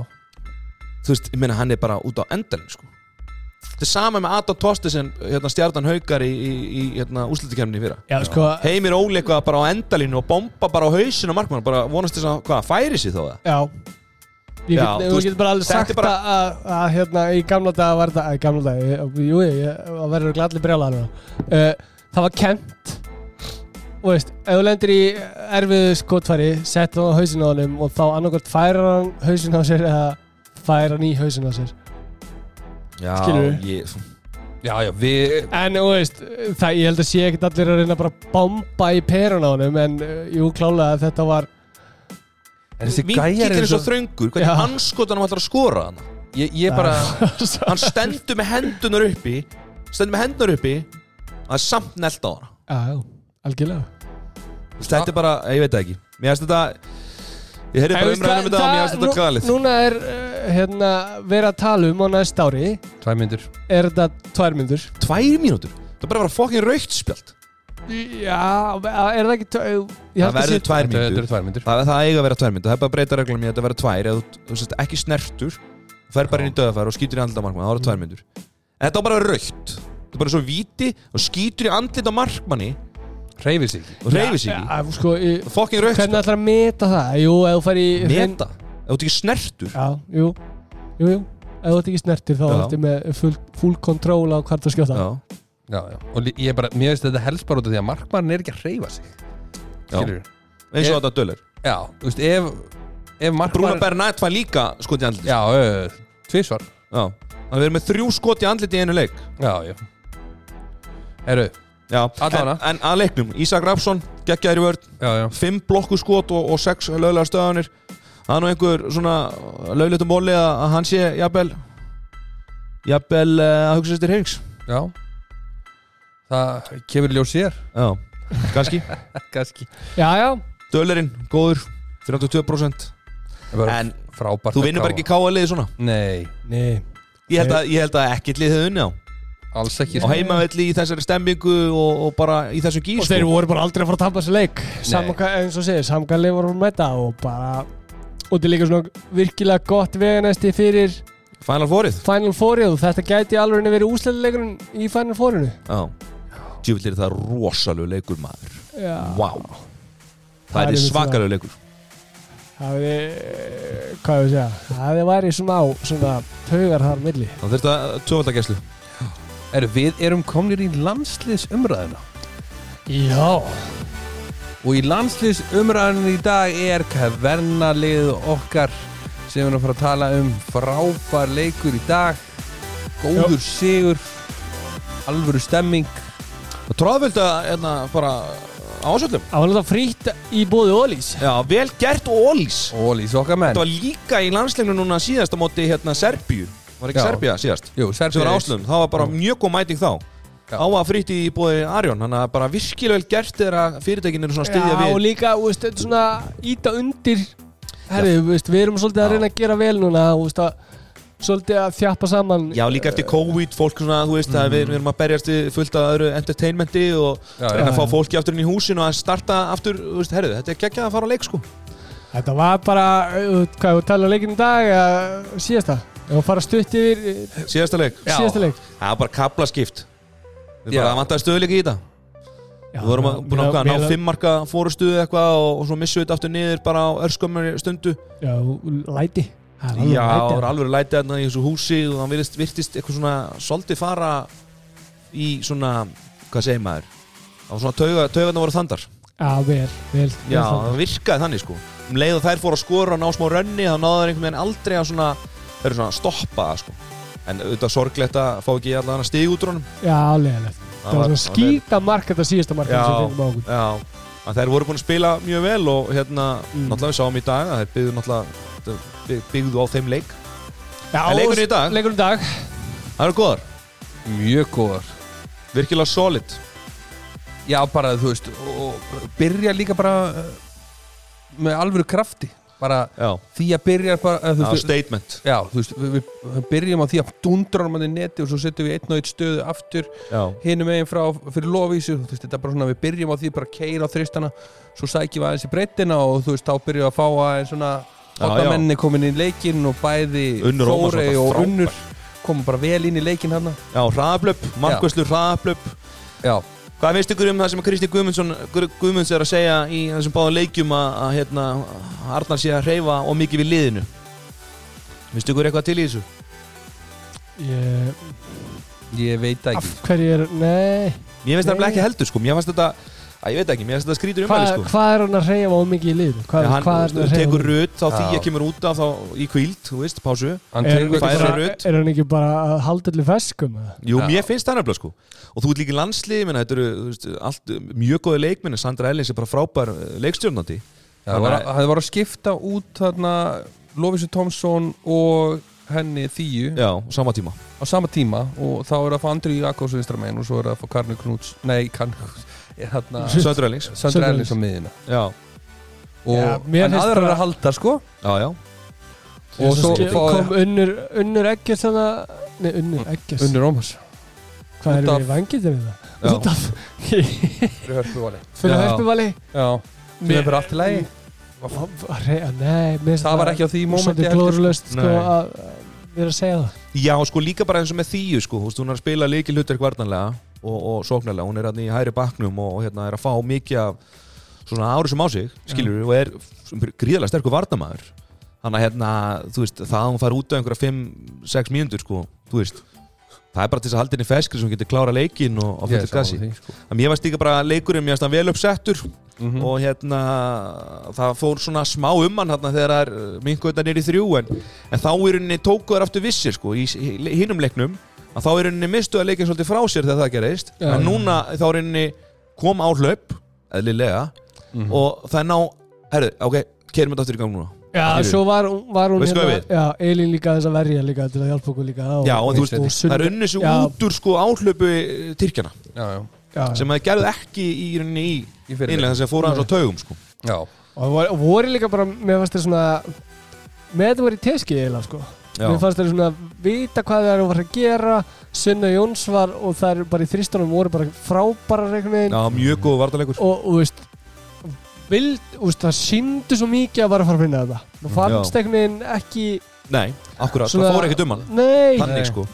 þú veist, ég meina hann er bara út á endalinn sko. þetta er sama með Adam Tostesen hérna, stjarnan haukar í, í, í hérna, úslutikemni fyrra. Já, sko Heimir óleika bara á endalínu og bomba bara á hausinu á markmann bara vonast þess að, hvað, færi sig þá það? Já Ég Já, get, þú veist, getur bara alveg sagt bara- að, hérna í gamla daga var þetta, að í gamla daga, ég- jú, ég, það verður gladli brjálaður uh, það var kent og veist, ef þú lendir í erfiðu skotfæri, sett hann á hausinu á honum og þá annarkvæmt færa hann hausinu á sér eða færa hann í hausinu á sér Já, Skilurðu? ég, já, já, við en þú veist, það, ég held að sé ekkert allir að reyna bara að bomba í perun á honum en uh, jú, klálega þetta var En þessi vinkill gæjar er svo Já. hvernig anskotanum ætlar að skora hann? Ég, ég bara hann stendur með hendunar uppi stendur með hendunar uppi að er samt nelt á hana. Já, algjörlega. Þetta er bara, ég veit það ekki. Mér finnst þetta ég heyrði bara veist, umræðan um þetta og mér finnst þetta galið. Núna er uh, hérna, verið að tala um á næst ári. Tvæ myndur er þetta tvær myndur tvær mínútur, það er bara að vera fokkin raukt spjald Já, er það ekki það held að verður tvær myndur það, það eiga að vera tvær mínútur, það er bara að breyta reglum í að þetta vera tvær. Eða þú, þú sést ekki snertur þú fer bara inn í döðafær og skýtur í andlita markmann það voru tvær mínútur en þetta á bara að raukt þetta er bara svo víti og skýtur í andlita markmanni. Hreyfir sig ekki. Og Já, ekki. sko, fokkin raukt Hvernig ætlar að meta það? Jú, ef þú fær í meta, ef þú ert ekki snertur. Já, jú, jú, jú. Ef þú ert ekki snertir þá Já. ertu með full, full control á hvert að skjóta já, Já, já. Og lí- ég bara, mér finnst þetta helst bara út af því að markmann er ekki að hreyfa sig. Já. Skilur eins og Ég- þetta dölur. Já, þú veist, ef Ef Bruna markmann Bernat fær líka skot í andlit. Já, uh, tvísvar Já. Hann verður með þrjú skot í andlit í einu leik. Já, já. Herru, Já, Allavega. en, en að leiknum Ísak Rapsson, geggjaður í vörð já, já. Fimm blokku skot og, og sex löglega stöðanir Það er nú einhver svona lögleitum móli að, að hann sé jafnvel jafnvel uh, að hugsa sér til heims Já Það kemur í ljós sér Já, kannski. Kanski Já, já, Dölerinn, góður 32% En Frábært þú að vinnur bara ekki káa liði svona? Nei, nei. Ég held að, ég held að ekkert lið hefði unni á. Alls ekki Og heimavelli í þessari stemmingu og, og bara í þessum gís Og þeir voru bara aldrei að fara að tapa þessu leik. Hvað, eins og segir, leik voru að mæta og bara Og þetta er líka svona virkilega gott veganesti fyrir Final fórið Final Fourið og þetta gæti alveg verið úsleileikurinn í Final Fourinu. Já Djúvill er það rosalegu leikur maður. Vá. Það Það er er svakalegu leikur. Það er, hvað ég að segja, það væri svona á, svona taugar þar milli. Það þurft að tvöfalda gæslu. Herru, við erum komnir í landsliðsumræðina Já. Og í landsliðsumræðinu í dag er kvernalið okkar sem við erum að fara að tala um frábær leikur í dag. Góður sigur alvöru stemming Og tróðvölda hérna bara ásöldum Það var náttúrulega frítt í bóði Ólís. Já, vel gert Ólís. Lýs okkar menn. Þetta var líka í landsleiknu núna síðast á móti hérna Serbíu. Var ekki Já. Serbía síðast? Jú, Sem var áslöðum, það var bara mjög góð mæting þá. Já. á að frýtt í bóði Arjón þannig að bara virkilega vel gert er að fyrirtækin eru svona að styðja Já, og við líka, þú veist, þetta er svona íta undir. Herri, þú veist, við erum svolítið að Já. reyna að gera vel núna þú veist, að, svolítið að þjappa saman Já, líka eftir COVID, fólk svona, þú veist, að við, við erum að berjast við fullt af öðru entertainmenti og Já, reyna að fá fólki aftur inn í húsinu og að starta aftur, þú veist, herðu, þetta er geggjað að fara á leik, sko. Þetta var bara, uh, hvað, við tala um leikinn í dag eða síðasta Ef við fara stutt yfir uh, Síðasta leik. Já. síðasta leik Það var bara kabla skipt. Við bara vantaði stöðuleiki í þetta. Já, Við vorum að, búin að ná mér- fimm marka fórustuðu eitthvað og, og svo missum við þetta aftur niður bara á örskömmur stundu. Já, læti Já, það var alveg lætið þarna í þessu húsi og það virtist, virtist eitthvað svona svolítið fara í svona, hvað segir maður? Það var svona tauga, taugarna voru þandar. Já, vel, vel Já, það virkaði þannig sko. Um leið og þær fóru að skora og ná smá rönni þá náðu þær einhvern veginn aldrei að svona svona stoppa það sko. En auðvitað sorglegt að fá ekki allavega stig út úr honum. Já, alveg Það var svona skýta mark þetta síðasta mark sem fengum á okkur. já, þær voru búin að spila mjög vel og hérna, Mm. náttúrulega við sáum í dag að þær byggðu náttúrulega byggðu á þeim leik. Já, En leikurinn í dag? Leikurinn í dag. Það eru góðar, Mjög góðar virkilega solid. Já, bara, þú veist, og byrja líka bara uh, með alvöru krafti. Bara Já, því að byrja bara uh, þú já veist, statement. Já, þú veist, við, við byrjum á því að dundra hann í neti og svo setjum við einn og einn stöðu aftur Já, hinum meginn frá fyrir lofísu þú veist, þetta er bara svona, við byrjum á því bara að keira á þristana svo sækjum við aðeins í breyttina og þú veist, þá byrjum við að fá aðeins svona Já, Otta já. menni komin í leikinn og bæði þetta og frábær. Unnur koma bara vel inn í leikinn hann já hraðablöp, markvæslu hraðablöp Já, Hvað finnst ykkur um það sem Kristi Guðmundsson Guð- Guðmunds er að segja í þessum báðum leikjum að, að hérna, Arnar sé að hreyfa og mikið við liðinu? Finnst ykkur eitthvað til í þessu? ég, ég veit það Af ekki hverju er, nei. Mér finnst það ekki heldur sko. Mér finnst þetta, að ég veit ekki, mér finnst þetta skrítur Hvað umhverju sko hva er hann að reyja á mikið í liðinu? Hvað, Já, hann hvað er hann að tekur reyja rutt þá því að kemur út af þá í kvíld, þú veist, pásu Hann er, tekur hann rudd. er hann ekki bara að halda allir feskum? Jú, Já. mér finnst það nefnilega sko Og þú ert líka í landslið, menn, þetta eru veist, allt, mjög góði leikminni Sandra Ellins er bara frábær eh, leikstjórnandi það var, að- það var að skipta út þarna Lovísu Tomsson og henni Þíu Já, á sama tíma á sama tíma og þá er það að fá Andri Jakobs vinstramenn og svo er það að fá Karni Knúts nei, Karni Knúts Ellins Sandra Sandra Ellins á miðina Já, og Já, finnst aðrar að halda sko. Já, já. Og svo kom unnur, unnur ekkert þannig Nei, unnur ekkert Unnur Ómars. Hvað er af- við vangið til það? Já. Út af fyrir hörpuvali. Fyrir hörpuvali? Já, sem er bara allt í lagi. Nei, það var ekki á því mómenti Svolítið glórulöst sko. Nei. að vera að segja það. Já, sko líka bara eins og með þýju sko, hún er að spila líki hlutverk varnanlega og, og sóknarlega, hún er hann í hæri baknum og, og hérna er að fá mikið af svona árið sem á sig, skilur og er gríðarlega sterkur varnamæður þannig að hérna, þú veist, það að hún fær út á einhverja 5-6 mínútur sko, þú veist það er bara til þess að halda henni feskri sem getur klára leikin og Ég er fullir gassi sko. að mér varst líka bara leikurinn, hann vel uppsettur Mhm. og hérna það fór svona smá um hann hérna þegar það er nýri þrjú en, en þá í rauninni tóku þær aftur vissir sko í, í leiknum að þá í rauninni mistu að leikin svolítið frá sér þegar það gerist Já. en núna þá í rauninni kom á hlaup eðlilega Mhm. og það er ná, herru, ok, kerum þetta aftur í gang núna Já, Skilur. svo var, var hún Veistu hvað við? Já, Elín líka þess að verja líka til að hjálpa okkur líka og, Já, og þú veist, það er unni svo Já. út úr sko áhlaupu Tyrkjana Já, já, já, sem það gerðu ekki í rauninni í í fyrir innlega þess að fóra hans á taugum sko Já, og og voru líka bara, mér fannst það svona með þetta voru í teski eiginlega sko Já, mér fannst það svona að vita hvað það er að fara að gera. Sunna Jóns var og það er bara í þristunum voru bara frábæra reikniðin Já mjög góð vartalegur og, og veist vild, veist, það síndi svo mikið að var að fara að finna þetta. Það fannst einhvern veginn ekki Nei, akkurat, Svona- það fór ekkert um hann. Nei, Þannig sko.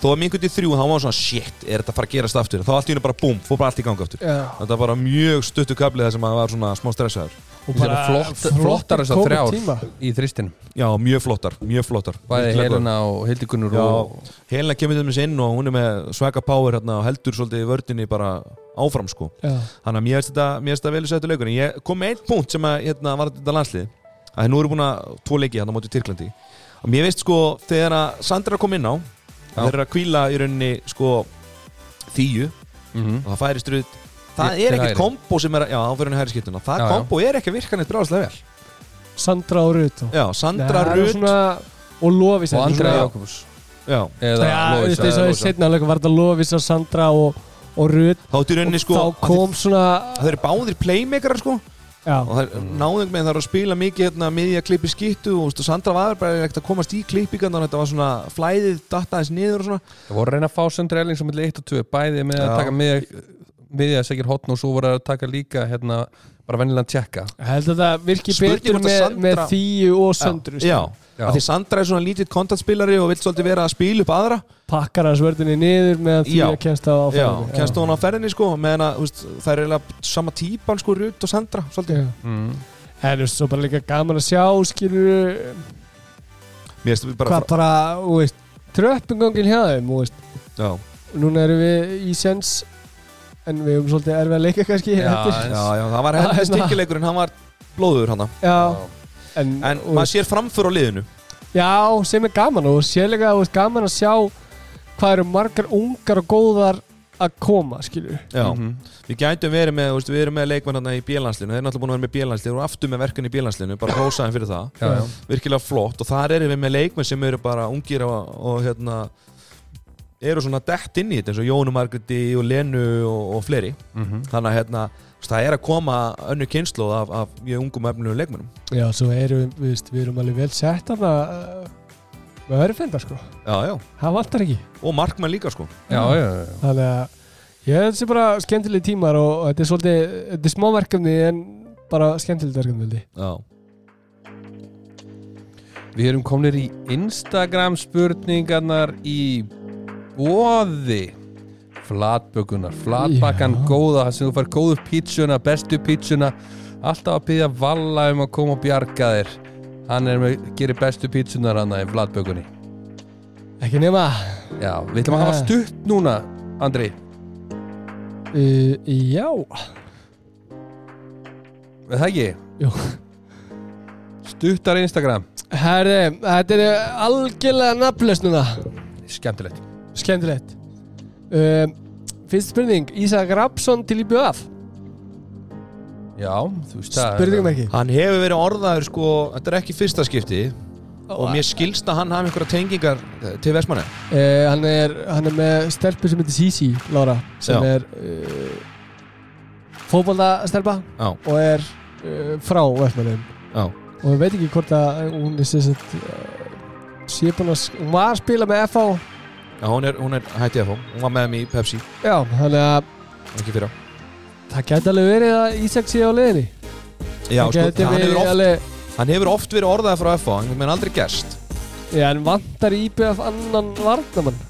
Þó að mingundi þrjú þá var svona shit, er þetta að fara að gerast aftur? Þá allt í hennu bara búm, fór bara allt í gang aftur. Já, Þetta var bara mjög stuttu kablið þar sem að var svona smá stressaður eru flott- flottar þessar þrjár. tíma. í þristinum Já, mjög flottar, mjög flottar Bæði Helena og Hildigunnur Já, og Helena kemur til þess inn og hún er með svaka power hérna og heldur svolítið í vördinni bara áfram sko já, Þannig að mér finnst þetta, þetta vel í settu leikur En ég kom með einn punkt sem að, hérna, var þetta landslið að þeir nú eru búin að tvo leiki hérna móti Tyrklandi og mér finnst sko þegar að Sandra kom inn á að Já. þeir eru að kvíla í rauninni sko þýju Mhm. og það færist rutt það er ekkert hægri. kombo sem er að, já, þá fyrir henni hæri skiptuna það Já, já. kombo er ekki að virka neitt bráðslega vel. Sandra og Rut já, Sandra svona, og Lofís og svona- Jakobs já, eða Já, þú veist, Lovísa eins og eða í setna var þetta Lofís og Sandra og, og Rut þá sko þá kom svona það eru báðir playmakerar sko. Já, og það er náðum með það að spila mikið hérna, miðja klippi skittu og, og Sandra var bara ekkert að komast í klippigan þannig að þetta var svona flæðið dattaðins niður og svona. Það voru að reyna að fá Söndri Erling sem milli 1 og 2 bæði með að Já. taka miðja miðja segir hotn og svo voru að taka líka hérna, bara vennilega tjekka held að það virki betur að með, Sandra- með þýju og söndru já, Já. Af því Sandra er svona lítið kontaktspilari og vill svolítið vera að spila upp aðra. Pakkar hans vördinni niður meðan því Já. að kemst á já, áfæðinu kennst hún á ferðinni sko meðan að það er eiginlega sama típan sko Rut og Sandra svolítið. Mm. en þú veist, svo bara líka gaman að sjá skilur mér finnst bara hvað bara, þú veist tröppingangin hjá þeim, já, núna erum við í sens en við höfum svolítið erfið að leika kannski Já, já, já, það var heldur Hérna. stikkileikurinn hann var blóður hann já, en, en maður sér framför á liðinu. Já, sem er gaman og sérlega þú veist, gaman að sjá hvað eru margar ungar og góðar að koma, skilur já, Mhm. við gætum verið með, þú veist, við erum með leikmann hérna í bílanslinu, þeir eru náttúrulega búin að vera með bílanslinu og aftur með verkefni í bílanslinu, bara rósaðin fyrir það. Já, já. virkilega flott og þar erum við með leikmenn sem eru bara ungir og, og hérna eru svona dett inn í þetta eins og Jónu Margreti og Lenu og, og fleiri. Mhm. þannig að hérna, það er að koma önnu kynslu af, af mjög ungum efnum leikmennum já, svo erum við, veist, við erum alveg vel sett af það með örfenda, sko. Já, já, það vantar ekki. Og markmenn líka sko. Já, já, já. þannig að ég held þessi bara skemmtileg tímar og, og þetta er svolítið, þetta er smá verkefni en bara skemmtilegt verkefni já, Við erum komnir í Instagram spurningarnar í bóði flatbökunar, flatbakkan Já. góða, það sem þú fær góðu pítsuna, bestu pítsuna alltaf að byggja Valla um að koma og bjarga þér. Hann er með, gerir bestu pítsunar hann í flatbökunni. Ekki nema. Já, við ætlum að hafa Nei. stutt núna Andri, uh, já. Er það ekki? Jú. Stuttar Instagram. Herri, þetta er algjörlega nafnlaust núna. Skemmtilegt skemmtilegt. Um, fyrst spurning, Ísak Rapsson til IBF Já, þú veist það spurningum ekki. Hann hefur verið orðaður sko þetta er ekki fyrsta skipti. Og mér skilst að hann hafi einhverja tengingar til Vestmanni Uh, hann, er, hann er með stelpu sem heitir Sisi Lára sem Já. er uh, fótboltastelpa já, og er uh, frá Vestmannum já, og ég veit ekki hvort að hún er sem sagt uh, sé búin að hún var að spila með FH já hún, er, hún er hætti að fá hún var með þeim í Pepsi, já, þannig að ekki fyrra. Það gæti alveg verið að Ísak sé á leiðinni. Já, það sko, gæti hann, hefur verið oft, alveg hann hefur oft verið orðaður frá FH en menn aldrei gerst. Já, en vantar IBF annan varnamann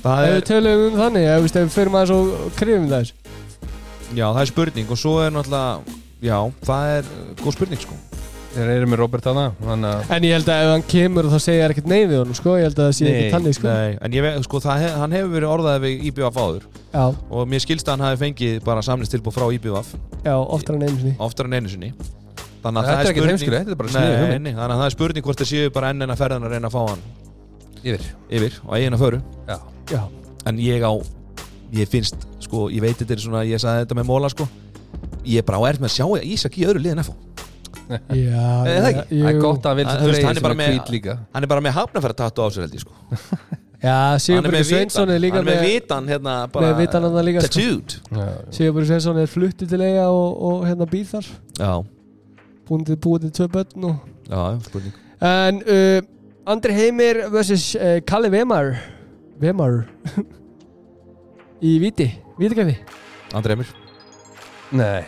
það ef er, við tölum um þannig, ef við, við fyrir maður svo krifum þess já, það er spurning og svo er náttúrulega já, það er uh, góð spurning sko Þeir eru með Robert hana Þannig að en ég held að ef hann kemur þá segja ég ekkert nei við honum sko, ég held að það sé Nei, ekki tannig sko. Nei, en ég veit, sko, það hef, hann hefur verið orðaður við IBF áður. Já, og mér skilst að hann hafi fengið bara samlistilbúð frá IBF já, oftar en einu sinni. Oftar en einu sinni. Þannig að Þetta það er er spurning er bara Nei, nei, þannig að það er spurning hvort það séu bara enn en að ferðan að reyna að fá hann Yfir. yfir og eigin að föru. Já. Já, en ég á, ég finnst sko, ég veit þetta er svona, ég sagði þetta með móla sko. Ég er bara á erð með að sjá Ísak í öðru liðin FH já Er það ekki? Það er gott að hann vil Þú svo veist, treyja hann er bara er með- hann er bara með hafnafæra tattu á sér held ég sko. Já, hann er með Sveinsson er líka hann er með með vitan hérna bara með vitan hann líka sko. tattooed. Já. Sigurbjörg Sveinsson er fluttið til eiga og, og hérna býr þar. Já, búin til búið til tvö börn og... já, spurning. En uh, Andri Heimir vs. Uh, Kalle Vemar. Vemar. Í Víti, Vítikæfi Andri Emir Nei.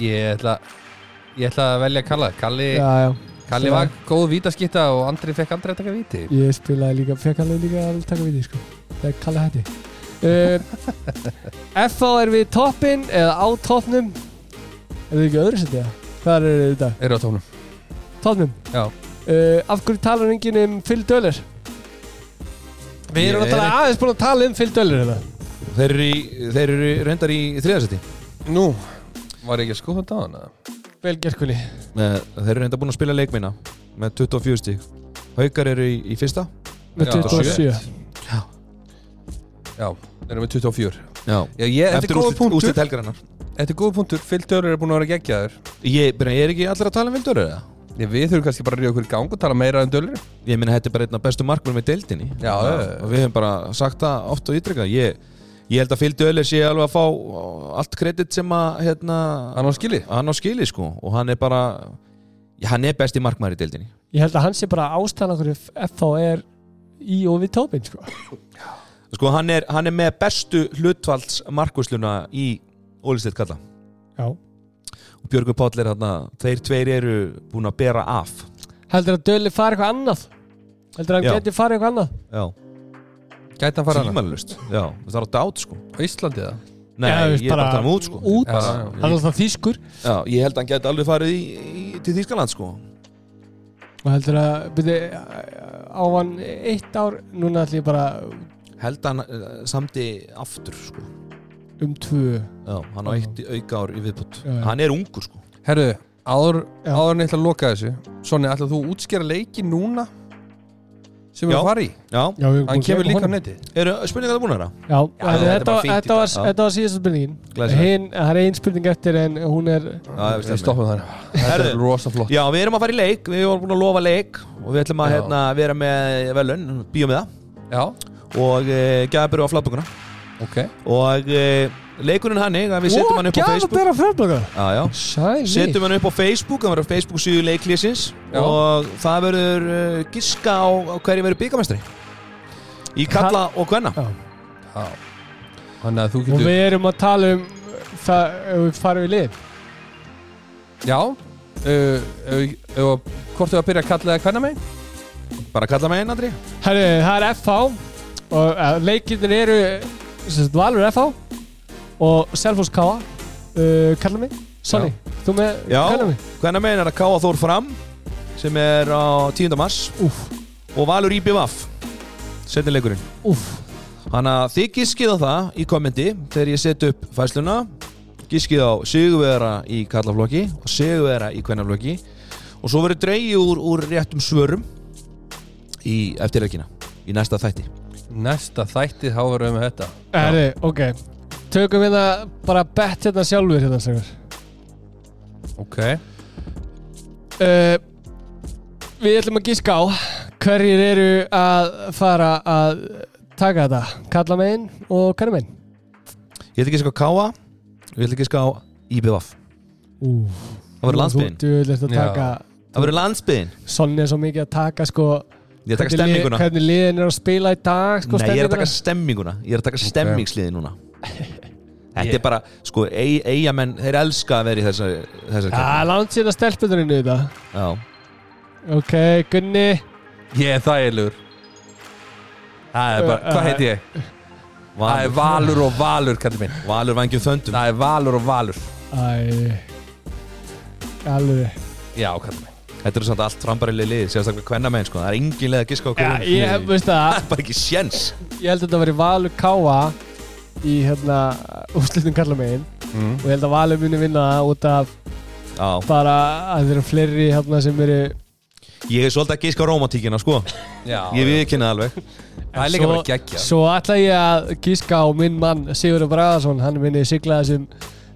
Ég ætla Ég ætla að velja Kalla Kalli, já, já, Kalli var góð vítaskitta og Andri fekk aldrei að taka víti ég spilaði líka fekk alveg líka að taka Víti sko þegar Kalle hætti uh, FH er við toppin eða á toppnum er þið ekki öðru setja? hvað er þetta? Eru á tónum Toppnum? Já. uh, Af hverju talar enginn um Phil Döller? Við erum er náttúrulega aðeins búin að tala um Phil Döller hérna þeir eru, í, þeir eru reyndar í þriðasetti Nú Var ekki að skoða þetta á hana? Vel gerkvöli þeir eru reyndar búin að spila leikminna með 24 stík Haukar eru í, í fyrsta. Með Já, 27 Já, erum við 24 já. Já, ég, þetta er eftir góð úslit, punktur. úslit helgarinnar. Þetta er góð punktur, Phil Dörr er búin að vera geggjaður. Ég, byrja, ég er ekki allir að tala um Vildur eða? Ég, Við þurfum kannski bara að ríða okkur í gang og tala meira um Dörr. Ég minna þetta er bara einn af bestu markmur með deildinni. Já, já, já. og við hefum bara sagt það oft og ítrekka ég, Ég held að Phil Döller sé alveg að fá allt kredit sem að hérna, Hann á skili hann á skili sko. Og hann er bara já, hann er besti markmaður í deildinni. Ég held að hann sé bara ástæðan okkur FH er í og við tópin sko. sko hann er, hann er með bestu hlutvalds markvösluna í Ólisteyt kalla Já. Og Björgur Páll er þarna þeir tveir eru búin að bera af. Heldur að Döli fari eitthvað annað? Heldur að hann Já. geti farið eitthvað annað? Já, Gæti hann fara hana tímalust já, það er á dát sko. Á Íslandi eða? nei, Já, ég er bara að tala um út sko. Út, Já, já, hann er alltaf þýskur. Já, ég held að hann geti alveg farið í, í, til Þýskaland sko. Og heldur að byrja, á hann eitt ár Núna ætlum ég bara held að hann uh, samti aftur sko. um tvö. Já, hann á eitt í auka ár í viðbútt Já, já. hann er ungur sko. Herru, áður, Já. áður en ég ætla að loka þessu Sonni, ætla þú að útskýra leiki núna sem við fara í. Hann kemur líka á neti. Eru spurningar það búin að vera? Já, þetta, þetta þetta, bara var, síðasta spurningin. Það er ein spurning eftir en hún er Já, ég veist Við það. stoppum þar. Þetta er rosa flott. Já, við erum að fara í leik, við erum búin að lofa leik og við ætlum að hérna, vera með velun, bíómiða Já, og e, gæðabur á flatbökuna ok. Og e, leikurinn hannig að við setjum hann upp á Facebook. Sæli Setjum hann upp á Facebook, það verður Facebook síðu leiklýsins og það verður uh, giska á, á hverju verður byggamestri í kalla og hvenna þú Og getur við erum að tala um það við farum við lið. Já. Uh, uh, uh, Hvort þú að byrja að kalla það hvenna mig? bara kalla mig einn, Andri. Herri, það er FH og leikirnir eru Valur FH og Selfoss K uh, Kallar mig. Sonny, þú með hvenna megin er að Káa Þór fram sem er á 10. mars. Úf, og Valur IBVF setjum leikurinn. Þannig að þið giskið á það í kommenti þegar ég set upp fæsluna giskið á sigurvera í kallaflokki og sigurvera í kvennaflokki. Og svo verður úr, úr réttum svörum í eftirleikina í næsta þætti Næsta þætti þá verðum við með þetta. Herri, ok. Tökum við það bara bett hérna sjálfur hérna segur. Ok. Uh, Við ætlum að gíska á hverjir eru að fara að taka þetta. Kalla megin og kanna megin Ég ætla ekki að ská Káa og ég ætla ekki að ská IBVF Úf Það ætlum Já. taka Það verður landsbyðin Sonni er svo mikið að taka sko Ég er að taka stemminguna. Hvernig liðin er að spila í dag sko, Nei, ég er að taka stemminguna. Ég er að taka stemmingsliði núna. Þetta er bara, sko, eig- eigamenn þeir elska að vera í þessar þessar Já, langt síðan stelpunarinn í þetta Já. Ok, Gunni. Ég er þægilegur. Það er bara, hvað heiti ég? Það er Valur, Valur og Valur, kallið minn. Valur vangjum þöndum. Það er Valur og Valur. Æ Alveg. Já, kallið minn Þetta eru samt allt frambærileg lið Sérstaklega hvenna menn, sko. Það er engin leið að giska á Já, hverjum ég hef, veist það. Það er bara ekki sjens Ég held að þetta veri Valur Káa í hérna úrslitum kalla megin mm. og ég held að Valur muni vinna það út af Já bara að þeir eru fleiri hérna sem eru Ég er svolítið að giska á romantíkina, sko. Já, Ég viðkynna alveg. Það er líka bara geggja Svo ætla ég að gíska á minn mann Sigurður Bragaðarsson, hann minni sigla þessum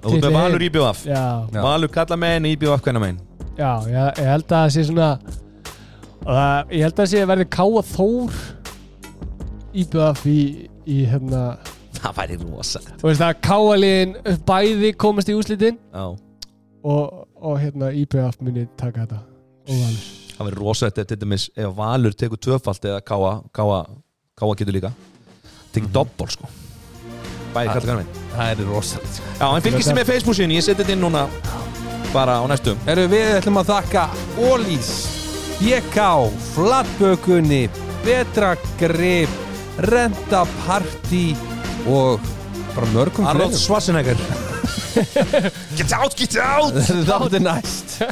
Og út með Valur Já, Já. Valur kalla menn, IBVF hvenna menn já, ég, ég held að það sé svona það, ég held að það sé að verði Káa Þór íbjöðaf í, í hérna Það væri rosa og veist það Káa liðin bæði komast í úslitin Já. og, og hérna íbjöðaf muni taka þetta. Og Valur. Það væri rosa þetta til dæmis Ef Valur tekur tvöfalt eða Káa Káa, Káa getur líka. Tekur Mhm. doppel, sko. Bæði kalla hvenna menn Það er rosalegt Já, en fylgist þið með Facebook síðan Ég seti þetta inn núna Bara á næstum Erum við ætlum að þakka Ólís, BK, Flatbökunni, Betra Grip, Renta Party og bara mörgum Arnold. Schwarzenegger. Get out, get out! Er næst